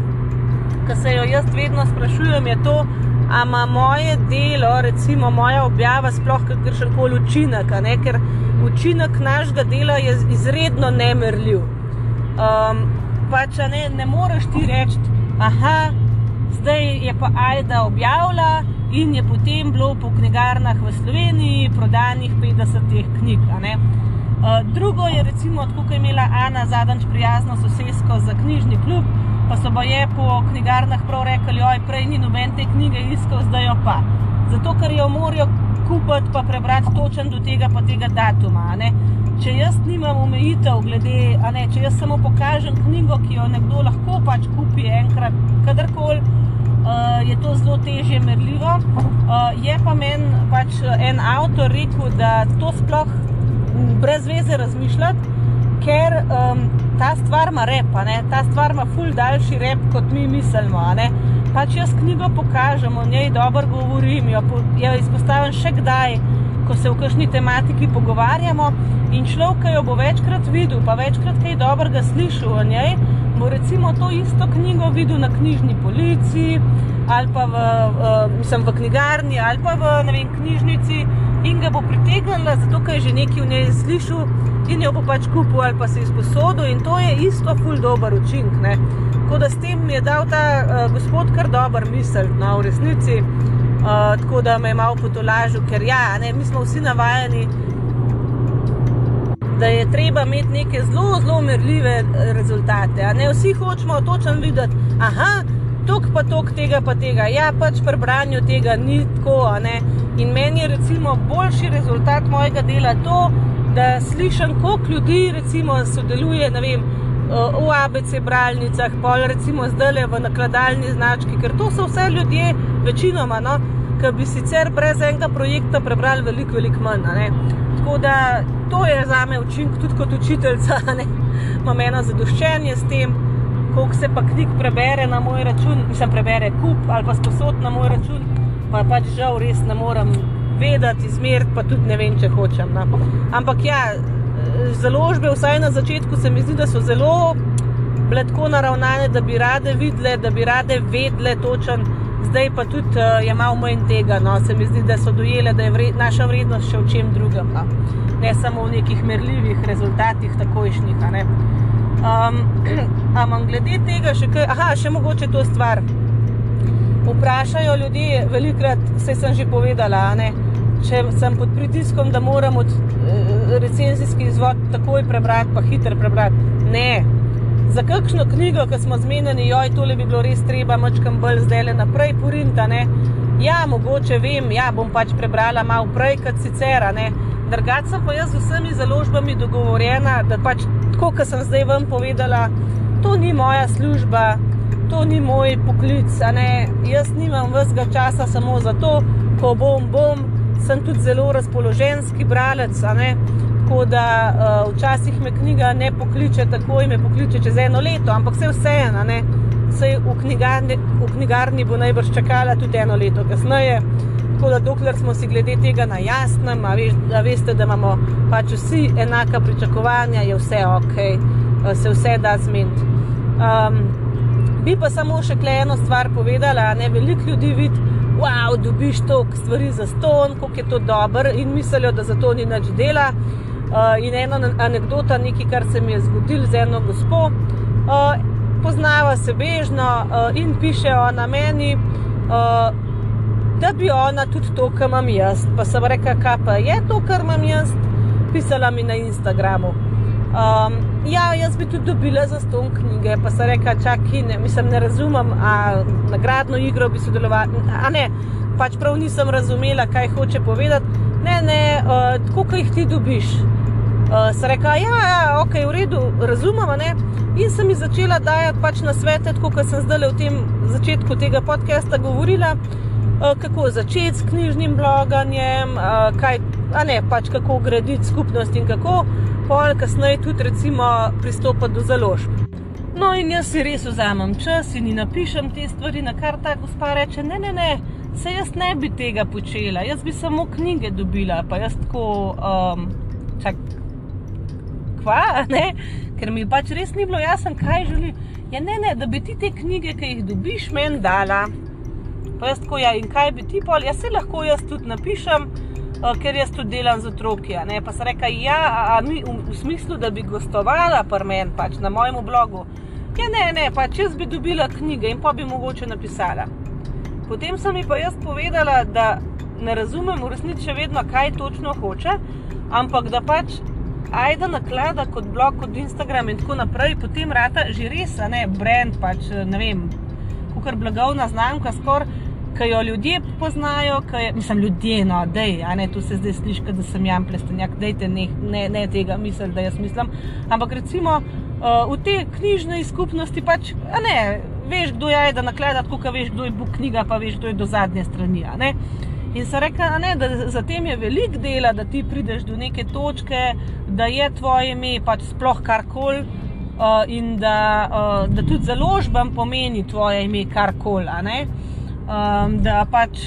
Speaker 1: ki se jo jaz vedno sprašujem, je to, ali ima moje delo, recimo moja objava, sploh kakršen koli učinek. Ker učinek našega dela je izredno nemerljiv. Um, pač ne, ne moreš ti reči, da zdaj je pa Aida objavila in je potem bilo po knjigarnah v Sloveniji prodanih 50 knjig. Uh, drugo je, recimo, tako je imela Ana zadnjič prijazno sosedsko za knjižni klub, pa so pa je po knjigarnah prav rekli, oj, prej ni noben te knjige iskal, zdaj jo pa. Zato, ker jo morajo kupiti, pa prebrati točen do tega, pa tega datuma. Če jaz nimam omejitev, glede, ne, če jaz samo pokažem knjigo, ki jo nekdo lahko pač kupi enkrat, kadarkoli, uh, je to zelo težje merljivo. Uh, je pa meni pač en avtor rekel, da to sploh brez veze razmišljati, ker um, ta stvar ima rep, ta stvar ima ful daljši rep, kot mi mislimo pač jaz knjigo pokažem, o njej dobro govorim, jo, jo izpostavim še kdaj, ko se v kakšni tematiki pogovarjamo. In človek, ki jo bo večkrat videl, pa večkrat kaj dobrega slišal o njej, bo recimo to isto knjigo videl na knjižni policiji ali pa v, uh, v knjigarni ali pa v vem, knjižnici in ga bo pritegnila, zato ker je že nekaj v njej slišal in jo bo pač kupil ali pa se izposodil in to je isto ful dober učinek. Tako da s tem je dal ta uh, gospod kar dober misel, no, v resnici. Uh, tako da me je malo potolažil, ker ja, ne, mi smo vsi navajeni, da je treba imeti neke zelo, zelo merljive eh, rezultate. Ne, vsi hočemo točno videti, aha, tok pa tok tega, pa tega. Ja, pač pri branju tega ni tako. In meni je recimo boljši rezultat mojega dela to, da slišim, koliko ljudi recimo sodeluje, ne vem v ABC bralnicah, pol recimo zdaj le v nakladalni znački, ker to so vse ljudje, večinoma, no, ki bi sicer brez enega projekta prebrali veliko, veliko manj. Tako da to je za me učinek, tudi kot učiteljica, imam eno zadoščenje s tem, koliko se pa knjig prebere na moj račun, mislim, prebere kup ali pa sposod na moj račun, pa pač žal res ne morem vedeti, izmeriti, pa tudi ne vem, če hočem. No. Ampak ja, založbe, vsaj na začetku, se mi zdi, da so zelo bile tako naravnane, da bi rade videle, da bi rade vedele točen. Zdaj pa tudi uh, je malo manj tega. No. Se mi zdi, da so dojele, da je vred, naša vrednost še v čem drugem. No. Ne samo v nekih merljivih rezultatih, takojšnjih. Um, Ampak glede tega, še, kaj, aha, še mogoče to stvar. Vprašajo ljudje, velikrat se sem že povedala, ne, če sem pod pritiskom, da moram od eh, recenzijski izvod takoj prebrati, pa hitro prebrati. Ne. Za kakšno knjigo, ki smo zmenjeni, joj, tole bi bilo res treba, mačkam bolj zdaj le naprej porinta. Ja, mogoče vem, ja, bom pač prebrala malo prej, kot sicer. Drugače sem pa jaz z vsemi založbami dogovorjena, da pač tako, kot sem zdaj vam povedala, to ni moja služba, to ni moj poklic. Jaz nimam vsega časa samo za to, ko bom, bom, sem tudi zelo razpoloženski bralec. Tako da uh, včasih me knjiga ne pokliče tako, in me pokliče čez eno leto, ampak vse vseeno, vse v knjigarni, v knjigarni bo najbrž čakala tudi eno leto kasneje. Tako da, dokler smo si glede tega na jasnem, a, veš, a veste, da imamo pač vsi enaka pričakovanja, je vse ok, se vse da zmeniti. Um, bi pa samo še eno stvar povedala, ne veliko ljudi vidi. Wow, dobiš toliko stvari za ston, kako je to dobro, in mislijo, da za to ni nič dela. Uh, in ena anekdota, nekaj, kar se mi je zgodilo z eno gospo. Uh, poznava se bežno uh, in piše ona meni, uh, da bi ona tudi to, kar imam jaz. Pa sem rekla, kaj pa je to, kar imam jaz, pisala mi na Instagramu. Um, ja, jaz bi tudi dobila za ston knjige, pa se reka, čakaj, ne, mislim, ne razumem, a nagradno igro bi sodelovala. A ne, pač prav nisem razumela, kaj hoče povedati. Ne, ne, uh, tako, kaj jih ti dobiš. Uh, se reka, ja, ja, ok, v redu, razumem, ne. In sem ji začela dajati pač na svete, tako kot sem zdaj v tem začetku tega podcasta govorila, uh, kako začeti s knjižnim bloganjem, uh, kaj, ne, pač kako graditi skupnost in kako pol kasneje tudi recimo pristopa do založb. No, in jaz si res vzamem čas in napišem te stvari, na kar ta gospa reče: Ne, ne, ne, se jaz ne bi tega počela, jaz bi samo knjige dobila, pa jaz tako, um, čak, kva, ne, ker mi pač res ni bilo jasno, kaj želi. Ja, ne, ne, da bi ti te knjige, ki jih dobiš, meni dala. Pa jaz tako, ja, in kaj bi ti pol, jaz se lahko jaz tudi napišem. Eh, ker jaz tudi delam z otroki. Pa se reka, ja, a, a, v, v smislu, da bi gostovala pri meni pač, na mojem blogu. Ja, ne, ne, pač jaz bi dobila knjige in pa bi mogoče napisala. Potem sem ji pa jaz povedala, da ne razumem v resnici še vedno, kaj točno hoče, ampak da pač ajda naklada kot blog, kot Instagram in tako naprej, potem rata že res, a ne brand, pač ne vem, kukar blagovna znamka skoraj ki jo ljudje poznajo, je, mislim, ljudje, no, dej, ne, tu se zdaj sliši, da sem jam plestenjak, dejte ne, ne, ne tega misliti, da jaz mislim. Ampak recimo uh, v te knjižne skupnosti pač, ne, veš, kdo je, da naklada, tako veš, kdo je book knjiga, pa veš, kdo je do zadnje strani. In se reka, ne, da za tem je velik dela, da ti prideš do neke točke, da je tvoje ime pač sploh karkoli. Uh, in da, uh, da tudi založbam pomeni tvoje ime karkoli um, da pač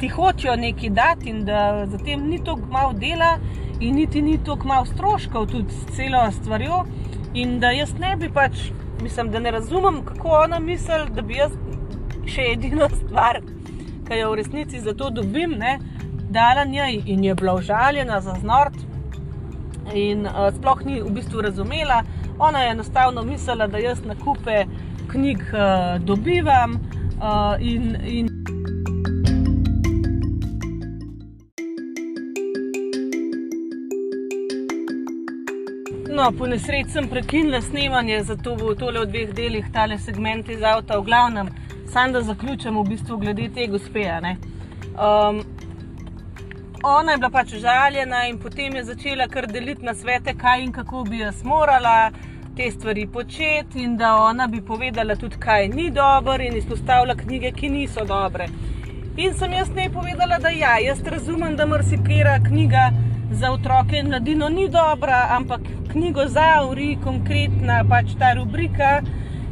Speaker 1: ti hočejo nekaj dati in da za tem ni tako malo dela in niti ni tako malo stroškov tudi s celo stvarjo. In da jaz ne bi pač, mislim, da ne razumem, kako ona misli, da bi jaz še edino stvar, ki jo v resnici za to dobim, ne, dala njej in je bila užaljena za znort. In uh, sploh ni v bistvu razumela, ona je enostavno mislila, da jaz na kupe knjig uh, dobivam, Uh, in, in No, po nesreči sem prekinila snemanje, zato bo tole v dveh delih, tale segment iz avta, v glavnem, sam da zaključim v bistvu glede te gospe. Um, ona je bila pač žaljena in potem je začela kar deliti na svete, kaj in kako bi jaz morala te stvari početi, in da ona bi povedala tudi, kaj ni dobro, in izpostavila knjige, ki niso dobre. In sem jaz ne povedala, da ja, jaz razumem, da marsikera knjiga za otroke in mladino ni dobra, ampak knjigo za uri, konkretna pač ta rubrika.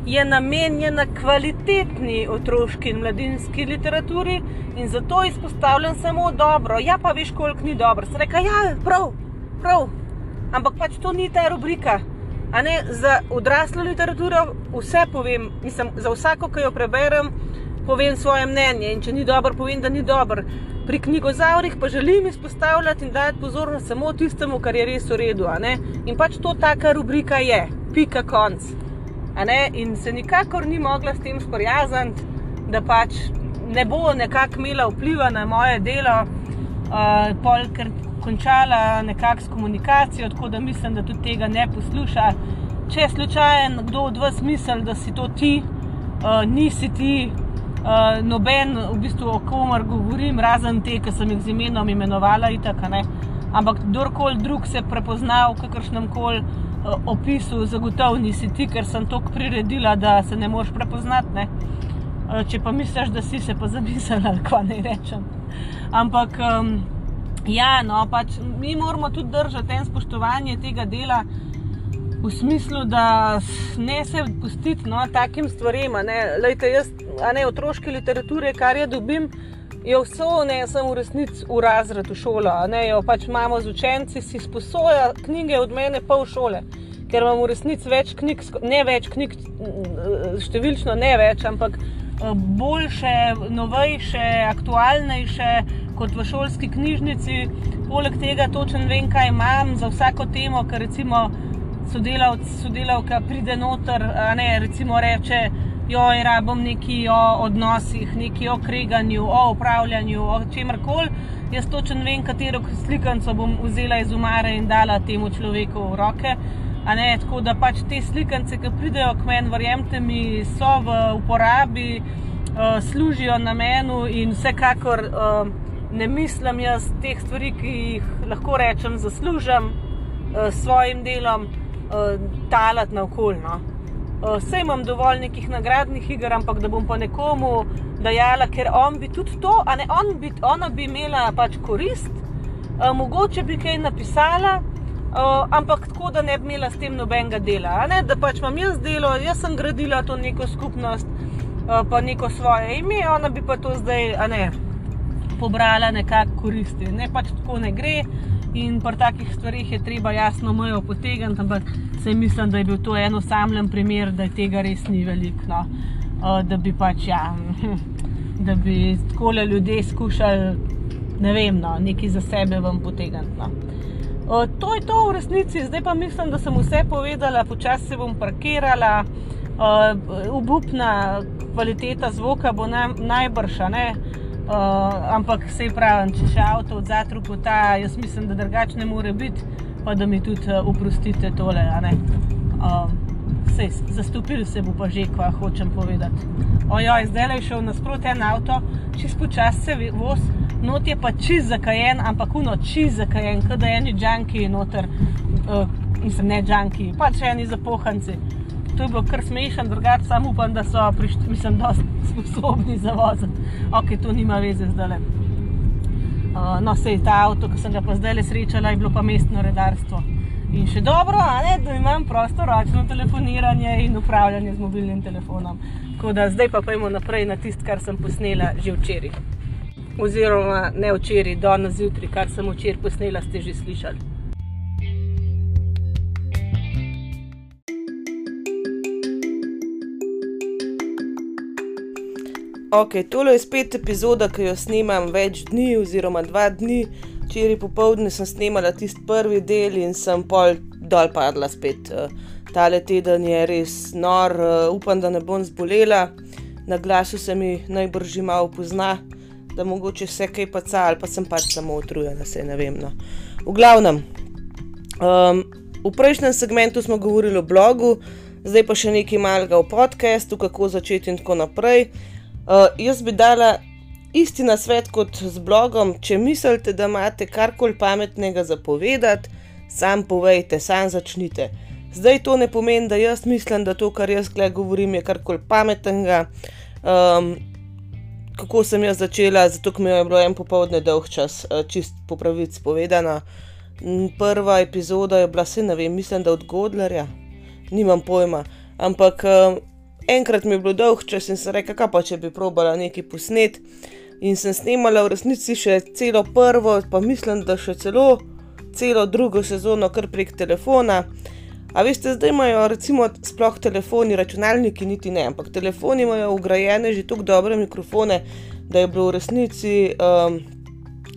Speaker 1: Je namenjena kvalitetni otroški in mladinski literaturi, in zato izpostavljam samo dobro. Ja, pa veš, koliko ni dobro. Se reka, ja, prav, prav. Ampak pač to ni ta rubrika. Ne, za odraslo literaturo vse povem, mislim, za vsako, ki jo preberem, povem svoje mnenje. In če ni dobro, povem, da ni dobro. Pri knjigozavrih pa želim izpostavljati in dati pozornost samo tistemu, kar je res v redu. In pač to taka rubrika je, pika konc. In se nikakor ni mogla s tem sprijazniti, da pač ne bo nekako imela vpliva na moje delo, uh, pol, ker končala nekako s komunikacijo, tako da mislim, da tudi tega ne posluša. Če slučajno kdo od vas misli, da si to ti, uh, nisi ti, uh, noben, v bistvu o komer govorim, razen te, ki sem jih z imenom imenovala, itak, ampak kdorkoli drug se prepozna v kakršnem koli opisu, zagotovo nisi ti, ker sem toliko priredila, da se ne moreš prepoznati. Ne? Uh, če pa misliš, da si se pa zamislila, kaj naj rečem. Ampak. Um, Ja, no, pač mi moramo tudi držati en spoštovanje tega dela, v smislu, da ne se pustiti no, takim stvarem. Lejte, jaz, ne otroške literature, kar je dobim, jo vso ne sem v resnici v razred v šolo, ne jo pač imamo z učenci, si sposoja knjige od mene v šole. Ker imamo v resnici več knjig, ne več knjig, številčno ne več, ampak boljše, novejše, aktualnejše kot v šolski knjižnici. Poleg tega točno vem, kaj imam za vsako temo, ker recimo sodelavc, sodelavka pride noter, ne recimo reče joj, rabim neki o odnosih, neki o kreganju, o upravljanju, o čemer koli. Jaz točno vem, katero slikanco bom vzela iz umare in dala temu človeku v roke. Ne, tako da pač te slikance, ki pridejo k meni, verjemite mi, so v uporabi, uh, služijo namenu in vsekakor uh, ne mislim jaz teh stvari, ki jih lahko rečem, zaslužim uh, svojim delom, uh, talati na okoljno. Vse imam dovolj nekih nagradnih iger, ampak da bom pa nekomu dajala, ker on bi tudi to, a ne on bi, ona bi imela pač korist, a, mogoče bi kaj napisala, a, ampak tako, da ne bi imela s tem nobenega dela. Ne, da pač imam jaz delo, jaz sem gradila to neko skupnost, a, pa neko svoje ime, ona bi pa to zdaj, a ne, pobrala nekako koristi. Ne pač tako ne gre. In pri takih stvarih je treba jasno mejo potegniti, ampak se mislim, da je bil to eno samljen primer, da tega res ni veliko. No. Da bi pač, ja, da bi tako ljudje skušali, ne vem, no, nekaj za sebe vam potegniti. No. To je to v resnici, zdaj pa mislim, da sem vse povedala, počasi se bom parkirala, obupna kvaliteta zvoka bo najbrž, ne. Uh, ampak se pravi, če še avto od zadaj pota, jaz mislim, da drugače ne more biti, pa da mi tudi uh, oprostite tole. Uh, sej, zastopili se bo pa že, kva hočem povedati. Ojoj, zdaj je šel nasproti en avto, čist počasi se voz, not je pa čist zakajen, ampak uno čist zakajen, kot da eni džanki noter, uh, mislim, ne džanki, pač eni zapohanci to je bilo kar smešen, drugače samo upam, da so prišli, mislim, da so sposobni za voziti. Ok, to nima veze zdaj. Uh, no, sej ta avto, ki sem ga pa zdaj le srečala, je bilo pa mestno redarstvo. In še dobro, ne, da imam prosto ročno telefoniranje in upravljanje z mobilnim telefonom. Tako da zdaj pa pojmo naprej na tisto, kar sem posnela že včeraj. Oziroma ne včeraj, do na zjutraj, kar sem včeraj posnela, ste že slišali. Ok, tole je spet epizoda, ki jo snemam več dni, oziroma dva dni. Včeraj popoldne sem snemala tisti prvi del in sem pol dol padla spet. Tale teden je res nor, upam, da ne bom zbolela. Na glasu se mi najbrž malo pozna, da mogoče vse kaj paca ali pa sem pač samo utrujena, se ne vem. No. V glavnem, um, v prejšnjem segmentu smo govorili o blogu, zdaj pa še nekaj malega o podkastu, kako začeti in tako naprej. Uh, jaz bi dala isti na svet kot z blogom. Če mislite, da imate karkoli pametnega za povedati, sam povejte, sam začnite. Zdaj to ne pomeni, da jaz mislim, da to, kar jaz gledam, govorim, je karkoli pametnega. Um, kako sem jaz začela, zato mi je bilo en popoldne dolg čas, uh, čist po pravici povedano. Prva epizoda je bila, se ne vem, mislim, da od Godlerja, nimam pojma. Ampak um, enkrat mi je bilo dolg, če sem se rekel, kaj pa če bi probala nekaj posnet. In sem snimala v resnici še celo prvo, pa mislim, da še celo celo drugo sezono, kar prek telefona. A veste, zdaj imajo recimo sploh telefoni, računalniki niti ne, ampak telefoni imajo ugrajene že tako dobre mikrofone, da je bilo v resnici um,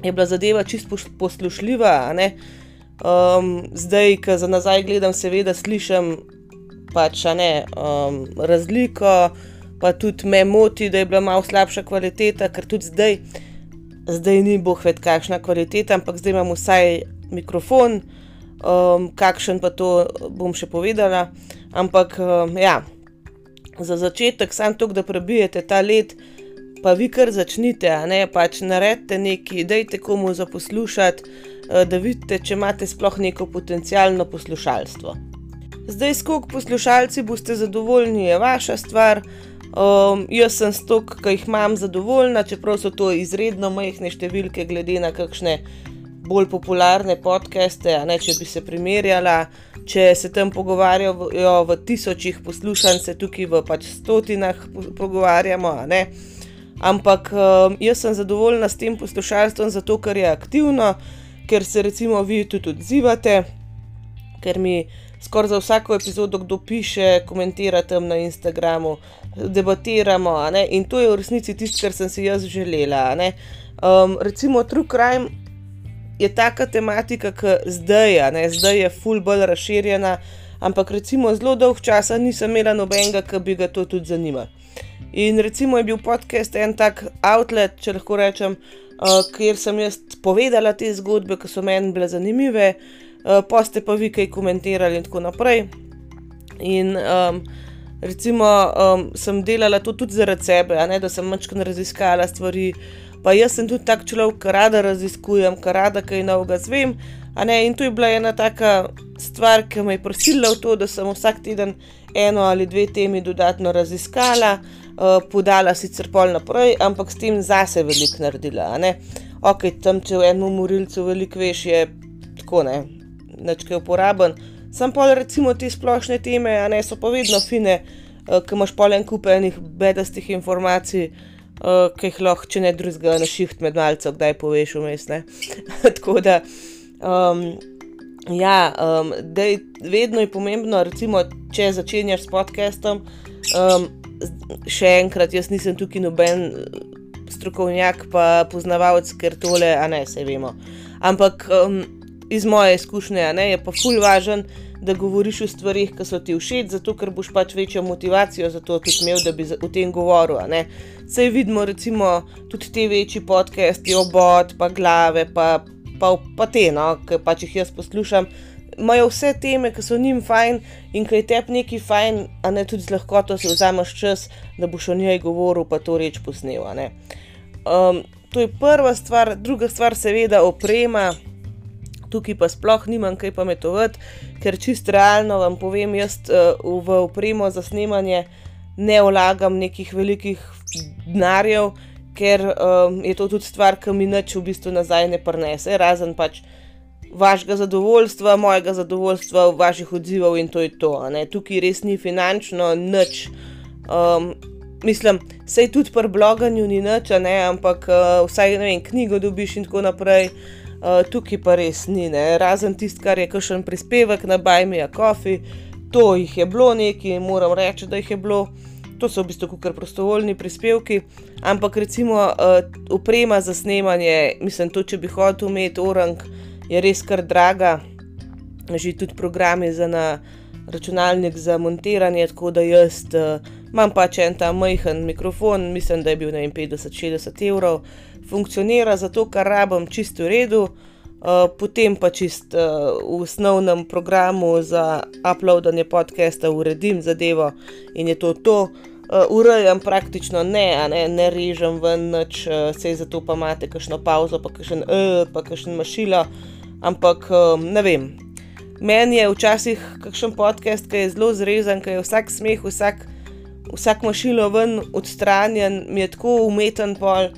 Speaker 1: je bila zadeva čisto poslušljiva. Um, zdaj, ko za nazaj gledam, seveda slišim pač ne, um, razliko, pa tudi me moti, da je bila malo slabša kvaliteta, ker tudi zdaj, zdaj ni boh ved, kakšna kvaliteta, ampak zdaj imam vsaj mikrofon, um, kakšen pa to bom še povedala. Ampak um, ja, za začetek, samo to, da prebijete ta let. Pa vi kar začnite, ne pač naredite nekaj, dajte komu za poslušati, uh, da vidite, če imate sploh neko potencijalno poslušalstvo. Zdaj, skok poslušalci boste zadovoljni, je vaša stvar. Um, jaz sem stok, ki jih imam zadovoljna, čeprav so to izredno majhne številke, glede na kakšne bolj popularne podcaste. Ne, če bi se primerjala, če se tam pogovarjajo v tisočih poslušanj, se tukaj v pač stotinah pogovarjamo. Ampak um, jaz sem zadovoljna s tem poslušalstvom, zato ker je aktivno, ker se recimo vi tudi odzivate, ker mi skoraj za vsako epizodo kdo piše, komentira tam na Instagramu, debatiramo. In to je v resnici tisto, kar sem si jaz želela. Um, recimo True Crime je taka tematika, ki zdaj, zdaj je full bolj razširjena. Ampak recimo zelo dolg časa nisem imela nobenega, ki bi ga to tudi zanimalo. In recimo je bil podcast en tak outlet, če lahko rečem, uh, kjer sem jaz povedala te zgodbe, ki so meni bile zanimive, uh, pa ste pa vi kaj komentirali in tako naprej. In um, recimo um, sem delala to tudi zaradi sebe, ne, da sem mačkano raziskala stvari. Pa jaz sem tudi tak človek, ki rada raziskujem, ki rada kaj novega zvem. In to je bila ena taka stvar, ki me je prosila v to, da sem vsak teden eno ali dve temi dodatno raziskala, uh, podala sicer pol naprej, ampak s tem zase veliko naredila. Ok, tam če v enem morilcu veliko veš, je tako ne, nečkaj uporaben. Sam pa recimo te splošne teme, a ne so pa vedno fine, uh, ki imaš polen kupenih bedastih informacij. Uh, ki jih lahko, če ne drugega, na šiht med malce, kdaj poveš, vmes. Tako da, um, Ja, um, dej, vedno je pomembno, recimo, če začenjaš s podcastom. Um, še enkrat, jaz nisem tukaj noben strokovnjak, pa poznavalec, ker tole, a ne, vse vemo. Ampak um, iz moje izkušnje ne, je pa ful važen, da govoriš o stvarih, ki so ti všeč, zato ker boš pač večjo motivacijo za to tudi imel, da bi o tem govoril. Sej vidimo, recimo, tudi te večji podcasti, obod, pa glave, pa pa, pa te, no, ki pač jih jaz poslušam, imajo vse teme, ki so njim fajn in ki je tebi neki fajn, a ne tudi z lahkoto si vzameš čas, da boš o njej govoril, pa to reč posnel. Um, to je prva stvar, druga stvar, seveda, oprema. Tukaj pa sploh nimam kaj pametovati, ker čist realno vam povem, jaz uh, v opremo za snemanje ne vlagam nekih velikih denarjev, ker um, je to tudi stvar, ki mi nič v bistvu nazaj ne prenese, razen pač vašega zadovoljstva, mojega zadovoljstva, vaših odzivov in to je to. Tukaj res ni finančno nič. Um, mislim, sej tudi pri bloganju ni nič, ampak uh, vsaj ne vem, knjigo dobiš in tako naprej. Uh, tukaj pa res ni, ne? razen tisto, kar je kakšen prispevek na Bajmija Coffee, to jih je bilo nekaj, moram reči, da jih je bilo. To so v bistvu kar prostovoljni prispevki, ampak recimo uh, oprema za snemanje, mislim, to, če bi hotel imeti orang, je res kar draga, že tudi programi za na računalnik za montiranje, tako da jaz uh, imam pač en ta majhen mikrofon, mislim, da je bil 50-60 evrov, funkcionira za to, kar rabim, čisto v redu. Uh, potem pa čist uh, v osnovnem programu za uploadanje podcasta uredim zadevo in je to to. Uh, urejam praktično ne, ne, ne režem ven, noč, uh, se zato pa imate kakšno pauzo, pa kakšen uh, pa kakšen mašilo. Ampak um, ne vem. Meni je včasih kakšen podcast, ki je zelo zrezan, ki je vsak smeh, vsak, vsak mašilo ven odstranjen, mi je tako umeten pol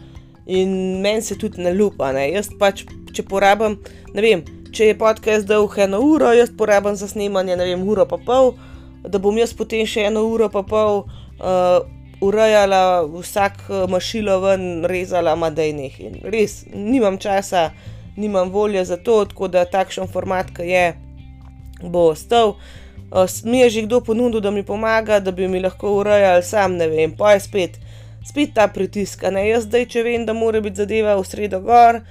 Speaker 1: in meni se tudi ne lupa. Ne. Jaz pač če porabim, ne vem, če je podcast dolg eno uro, jaz porabim za snemanje, ne vem, uro pa pol, da bom jaz potem še eno uro pa pol uh, urejala vsak uh, mašilo ven, rezala, madejnih. In res, nimam časa, nimam volje za to, tako da takšen format, ki je, bo ostal. Mi je že kdo ponudil, da mi pomaga, da bi mi lahko urejal, sam ne vem, pa je spet. Spet ta pritisk, ne jaz zdaj, če vem, da mora biti zadeva v sredo gor,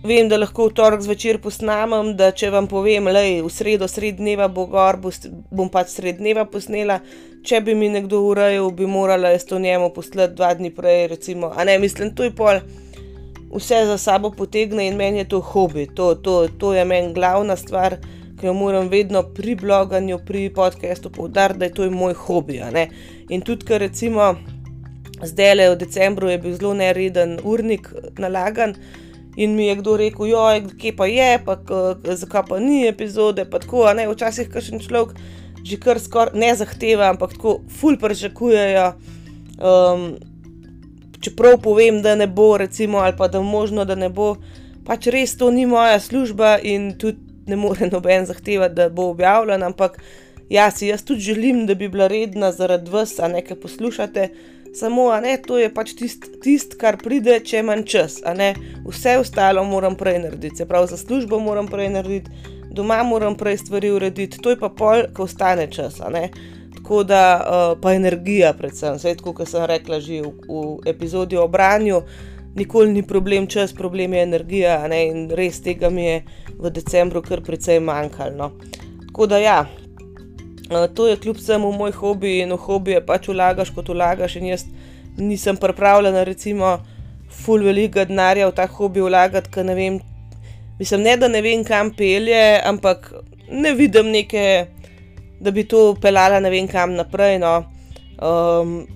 Speaker 1: Vem, da lahko v torek zvečer posnamem, da če vam povem, je v sredo, sred dneva bo gor, bom pač sred dneva posnela. Če bi mi nekdo urejal, bi morala jaz to njemu poslati dva dni prej. Recimo. A ne, mislim, to je pol. Vse za sabo potegne in meni je to hobi. To, to, to je meni glavna stvar, jo moram vedno pri bloganju, pri podkastu poudariti, da je to moj hobi. In tudi, ker recimo zdaj le v decembru je bil zelo nereden urnik nalagan. In mi je kdo rekel, joj, kje pa je, pa zakaj pa ni epizode. Pa tako, ne, včasih kažen človek že kar skoraj ne zahteva, ampak tako ful pričakujejo. Um, čeprav povem, da ne bo, recimo, ali pa da možno, da ne bo, pač res to ni moja služba in tudi ne more noben zahtevati, da bo objavljen. Ampak ja, si jaz tudi želim, da bi bila redna zaradi vas, a nekaj poslušate samo ne, to je pač tisto, tist, kar pride, če imam čas. Vse ostalo moram prej narediti, se pravi, za službo moram prej narediti, doma moram prej stvari urediti, to je pa pol, ko ostane čas. Tako da, uh, pa energija, predvsem, vse tako, kot sem rekla že v, v epizodi o branju. Nikoli ni problem čas, problem je energija, res tega mi je v decembru kar precej manjkalo. No? Tako da, ja, to je kljub vsemu moj hobi in v hobi je pač vlagaš, kot vlagaš. In jaz nisem pripravljena, recimo, ful veliko denarja v ta hobi vlagati, ker ne vem, mislim, ne da ne vem, kam pelje, ampak ne vidim neke, da bi to pelala ne vem kam naprej. No. Um,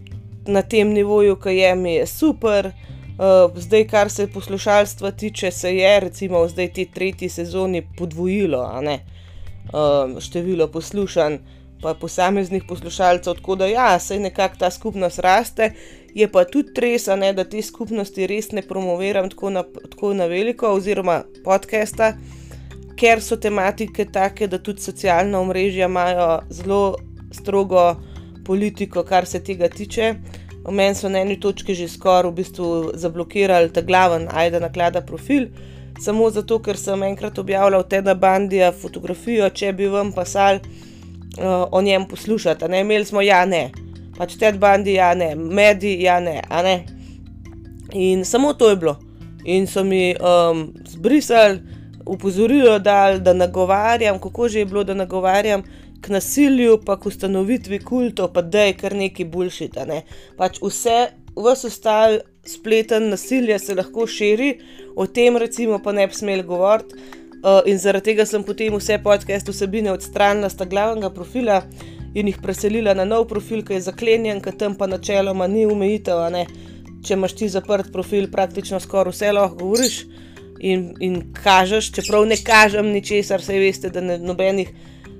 Speaker 1: na tem nivoju, ki je mi je super. Uh, zdaj, kar se poslušalstva tiče, se je recimo v zdaj ti tretji sezoni podvojilo, uh, število poslušanj pa posameznih poslušalcev, tako da ja, se nekako ta skupnost raste. Je pa tudi res, ne, da te skupnosti res ne promoviram tako na, tako na veliko, oziroma podcasta, ker so tematike take, da tudi socialna omrežja imajo zelo strogo politiko, kar se tega tiče. Meni so na eni točki že skoraj v bistvu zablokirali ta glaven, ajda naklada profil, samo zato, ker sem enkrat objavljal te na bandija fotografijo, če bi vam pasal uh, o njem poslušati. Ne? Imeli smo, ja, ne, pač te bandi, ja, ne, mediji, ja, ne, ne. In samo to je bilo. In so mi um, zbrisali, upozorili, da, da nagovarjam, kako že je bilo, da nagovarjam k nasilju, pa k ustanovitvi kultov, pa da je kar neki bulšita. Ne? Pač vse, vse ostalo spleten nasilje se lahko širi, o tem recimo pa ne bi smeli govoriti. Uh, in zaradi tega sem potem vse podcast vsebine odstranila z glavnega profila in jih preselila na nov profil, ki je zaklenjen, ki tam pa načeloma ni umejitev. Če imaš ti zaprt profil, praktično skoraj vse lahko govoriš in, in kažeš, čeprav ne kažem ničesar, saj veste, da ne nobenih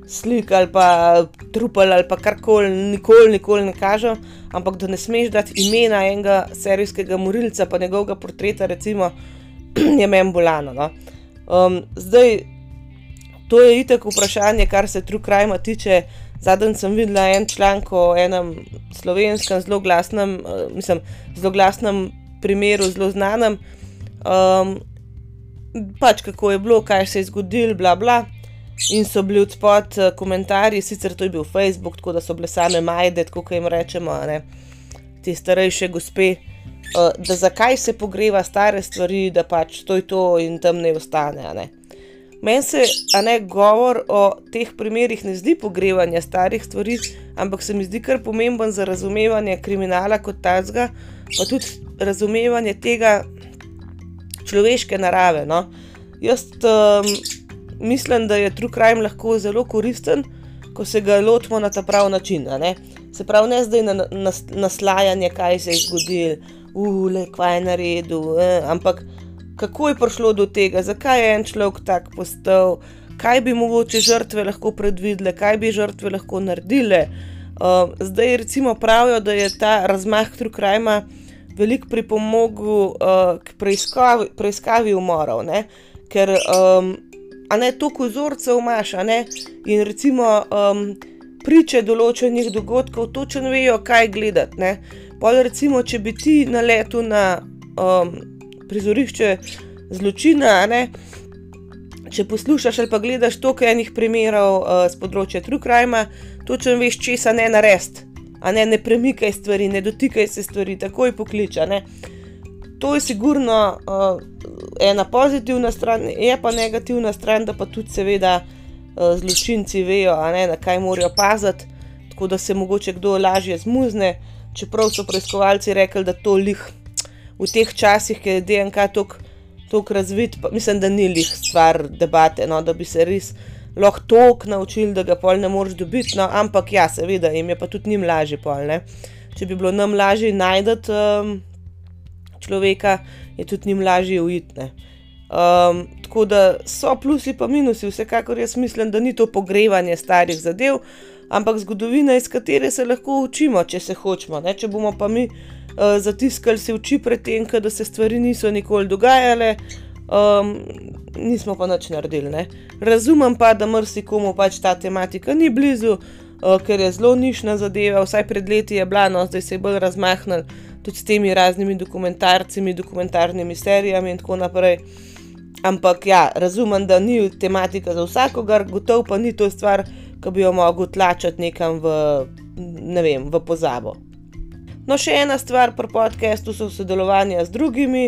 Speaker 1: slik ali pa trupel ali pa karkoli, nikoli, nikoli ne kažem, ampak da ne smeš dati imena enega serijskega morilca, pa njegovega portreta, recimo, je meni bolano. No? Um, zdaj, to je itek vprašanje, kar se True Crime tiče. Zadnjič sem videla en članek o enem slovenskem, zelo glasnem, uh, mislim, zelo glasnem primeru, zelo znanem. Um, pač kako je bilo, kaj se je zgodilo, bla bla. In so bili odspod uh, komentarji, sicer to je bil Facebook, tako da so bile same majde, kot jim rečemo, ne, te starejše gospe. Uh, da zakaj se pogreva stare stvari, da pač to je to in tam ne ostane. Meni se, a ne govor o teh primerih, ne zdi pogrevanje starih stvari, ampak se mi zdi kar pomemben za razumevanje kriminala kot tazga, pa tudi razumevanje tega človeške narave. No? Jaz um, mislim, da je true crime lahko zelo koristen, ko se ga lotimo na ta pravi način. Se pravi, ne zdaj na, na, naslajanje, kaj se je zgodilo ule, kva je naredil. Eh, ampak kako je prišlo do tega, zakaj je en človek tak postal, kaj bi mogoče žrtve lahko predvidele, kaj bi žrtve lahko naredile. Uh, zdaj, recimo, pravijo, da je ta razmah Trukrajma veliko pripomogel uh, k preiskavi, preiskavi umorov, ne? ker um, ne toliko vzorcev imaš, in recimo um, priče določenih dogodkov točno vejo, kaj gledati. Pol, recimo, če bi ti na letu na um, prizorišče zločina, ne, če poslušaš ali pa gledaš toliko enih primerov uh, z področja Crime, točno veš, česa ne narediti. A ne, ne premikaj stvari, ne dotikaj se stvari, takoj pokliča. Ne. To je sigurno uh, ena pozitivna stran, je pa negativna stran, da pa tudi, seveda, uh, zločinci vejo, ne, na kaj morajo paziti, tako da se mogoče kdo lažje zmuzne čeprav so preiskovalci rekli, da to lih v teh časih, ki je DNK tako razvit, pa mislim, da ni lih stvar debate, no, da bi se res lahko tok naučili, da ga pol ne moreš dobiti, no, ampak ja, seveda jim je pa tudi njim lažje pol, ne. Če bi bilo nam lažje najti um, človeka, je tudi njim lažje ujitne. Um, tako da so plusi pa minusi, vsekakor jaz mislim, da ni to pogrevanje starih zadev, ampak zgodovina, iz katere se lahko učimo, če se hočemo. Ne? Če bomo pa mi uh, zatiskali si oči pred tem, da se stvari niso nikoli dogajale, um, nismo pa nič naredili. Ne? Razumem pa, da mrsikomu pač ta tematika ni blizu. uh, ker je zelo nišna zadeva, vsaj pred leti je bila, no zdaj se je bolj razmahnil tudi s temi raznimi dokumentarci, dokumentarnimi serijami in tako naprej. Ampak ja, razumem, da ni tematika za vsakogar, gotovo pa ni to stvar, ki bi jo mogel tlačiti nekam v, ne vem, v pozabo. No, še ena stvar pri podkastu so sodelovanja z drugimi.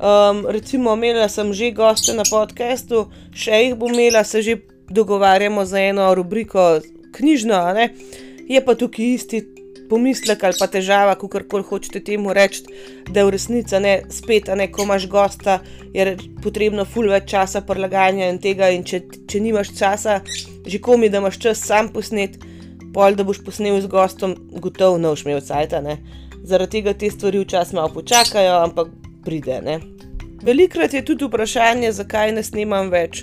Speaker 1: Um, recimo, imela sem že goste na podkastu, še jih bom imela, se že dogovarjamo za eno rubriko knjižno, je pa tukaj isti pomislek ali pa težava, kako koli hočete temu reči, da je v resnici ne spet, ne ko imaš gosta, je potrebno ful več časa prilagajanja in tega. In če, če nimaš časa, že komi, da imaš čas sam posnet, pol da boš posnel z gostom, gotovo ne boš imel cajt. Zaradi tega te stvari včasih malo počakajo, ampak pride. Ne? Velikrat je tudi vprašanje, zakaj ne snemam več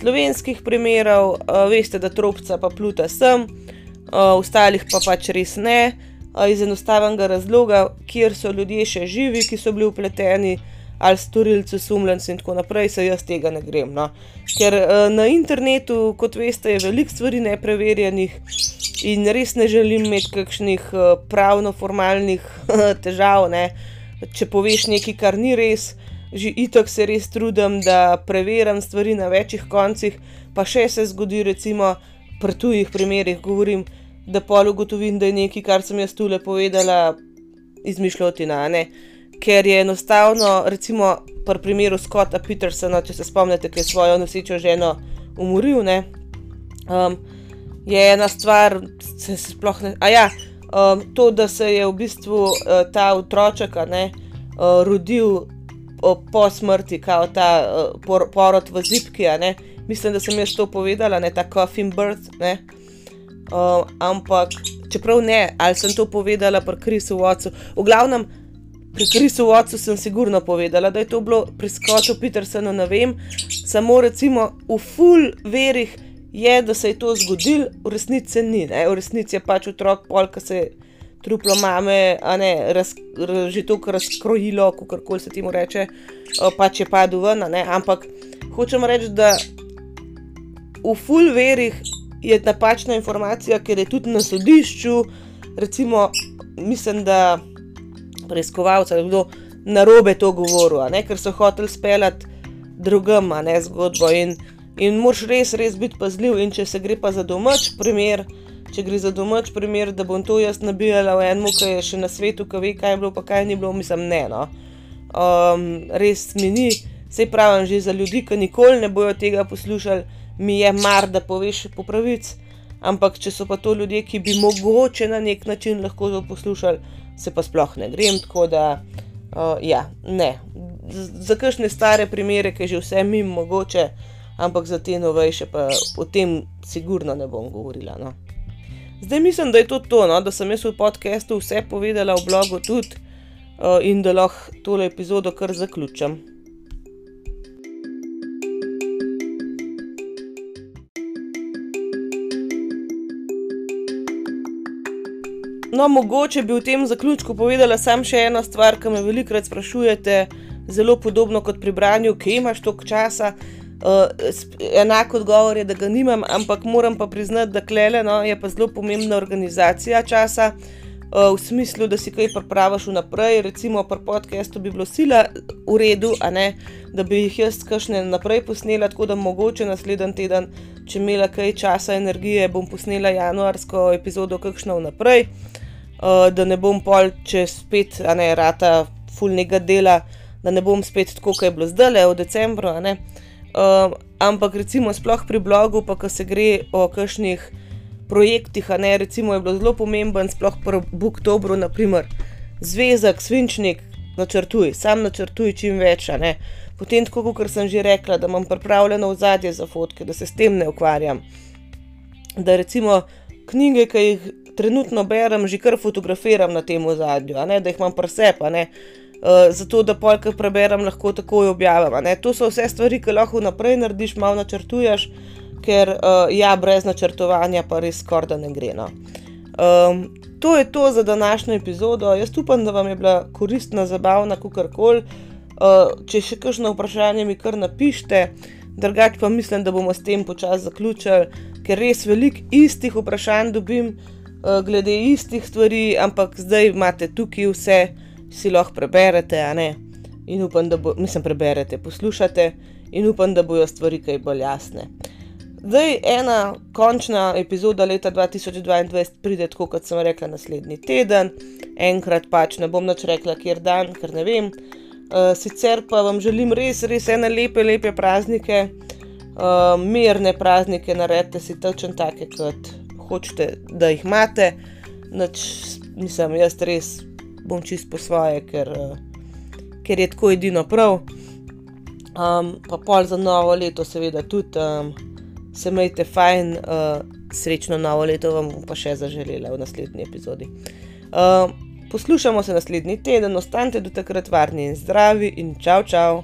Speaker 1: slovenskih primerov, uh, veste, da tropca pa pluta sem uh, ostalih pa pač res ne, uh, iz enostavnega razloga, kjer so ljudje še živi, ki so bili upleteni, ali storilci, sumljenci in tako naprej, se jaz tega ne grem. No. Ker uh, na internetu, kot veste, je veliko stvari nepreverjenih in res ne želim imeti kakšnih uh, pravno-formalnih težav. Ne. Če poveš nekaj, kar ni res. Že itok se res trudim, da preverjam stvari na večjih koncih, pa še se zgodi, recimo, pri tujih primerih, govorim, da pol ugotovim, da je nekaj, kar sem jaz tule povedala, izmišljotina. Ker je enostavno, recimo, pri primeru Scotta Petersona, če se spomnite, ki je svojo nosečo ženo umoril, ne, um, je ena stvar, se sploh ne. A ja, um, to, da se je v bistvu uh, ta otroček ne, uh, rodil po smrti, kot ta uh, por, porod v zipki. Mislim, da sem jaz to povedala, ne ta coffin birth. Ne, Uh, ampak, čeprav ne, ali sem to povedala pri Krisu Watsu, v glavnem pri Krisu Watsu sem sigurno povedala, da je to bilo pri Scottu Petersonu, ne vem, samo recimo v full verih je, da se je to zgodilo, v resnici ni, ne? v resnici je pač otrok pol, ki se je truplo mame, a ne, raz, raz, že kar razkrojilo, kako koli se temu reče, pač je padel ven, ampak hočem reči, da v full verih je napačna informacija, ker je tudi na sodišču, recimo, mislim, da preiskovalca je kdo na robe to govoril, ne, ker so hoteli speljati drugam, ne zgodbo. In, in moraš res, res biti pazljiv. In če se gre pa za domač primer, če gre za domač primer, da bom to jaz nabijala v enem, ki je še na svetu, ki ve, kaj je bilo, pa kaj ni bilo, mislim, ne. No. Um, res mi ni, sej pravim, že za ljudi, ki nikoli ne bojo tega poslušali mi je mar, da poveš po pravici. Ampak, če so pa to ljudje, ki bi mogoče na nek način lahko to poslušali, se pa sploh ne grem. Tako da, uh, ja, ne. Za kakšne stare primere, ki že vse mi mogoče, ampak za te novejše, pa o tem sigurno ne bom govorila. No. Zdaj mislim, da je to to, no, da sem jaz v podkastu vse povedala, v blogu tudi, uh, in da lahko tole epizodo kar zaključim. No, mogoče bi v tem zaključku povedala samo še eno stvar, ki me velikokrat sprašujete, zelo podobno kot pri branju, ki imaš toliko časa. Uh, enak odgovor je, da ga nimam, ampak moram pa priznati, da klele, no, je pa zelo pomembna organizacija časa, uh, v smislu, da si kaj pripraviš vnaprej. Recimo pri podkastu bi bilo sila v redu, ne, da bi jih jaz kašne naprej posnela, tako da mogoče naslednji teden, če imela kaj časa, energije, bom posnela januarsko epizodo, kakšno vnaprej. Eh, da ne bom pol, če spet, a ne rata, fulnega dela, da ne bom spet tako, kot je bilo zdaj, v decembru. Uh, ampak recimo, sploh pri blogu, pa ko se gre o kakšnih projektih, ne recimo, je bilo zelo pomemben, sploh pri Booktobru, naprimer, zvezek, svinčnik, načrtuj, sam načrtuj čim več. Potem, tako kot sem že rekla, da imam pripravljeno vzadje za fotke, da se s tem ne ukvarjam. Da recimo knjige, ki jih trenutno berem, že kar fotografiram na tem ozadju, da jih imam presep, uh, zato da polk preberem, lahko takoj objavim. To so vse stvari, ki lahko naprej narediš, malo načrtuješ, ker uh, ja, brez načrtovanja pa res skorda ne gre. No. Um, to je to za današnjo epizodo. Jaz upam, da vam je bila koristna, zabavna, kakorkoli. Uh, če še kakšno vprašanje mi kar napišite, drugače pa mislim, da bomo s tem počasi zaključili ker res veliko istih vprašanj dobim, uh, glede istih stvari, ampak zdaj imate tukaj vse, si lahko preberete, a ne. In upam, da bo, mislim, preberete, poslušate in upam, da bojo stvari kaj bolj jasne. Zdaj, ena končna epizoda leta 2022 pride, tako kot sem rekla, naslednji teden, enkrat pač ne bom več rekla, kjer dan, ker ne vem. Uh, sicer pa vam želim res, res ene lepe, lepe praznike, uh, mirne praznike, naredite si točno take, kot hočete, da jih imate. Nač, mislim, jaz res bom čist po svoje, ker, uh, ker je tako edino prav. Um, pa pol za novo leto, seveda, tudi um, se imejte fajn, uh, srečno novo leto vam pa še zaželela v naslednji epizodi. Uh, poslušamo se naslednji teden, ostanite do takrat varni in zdravi in čau, čau!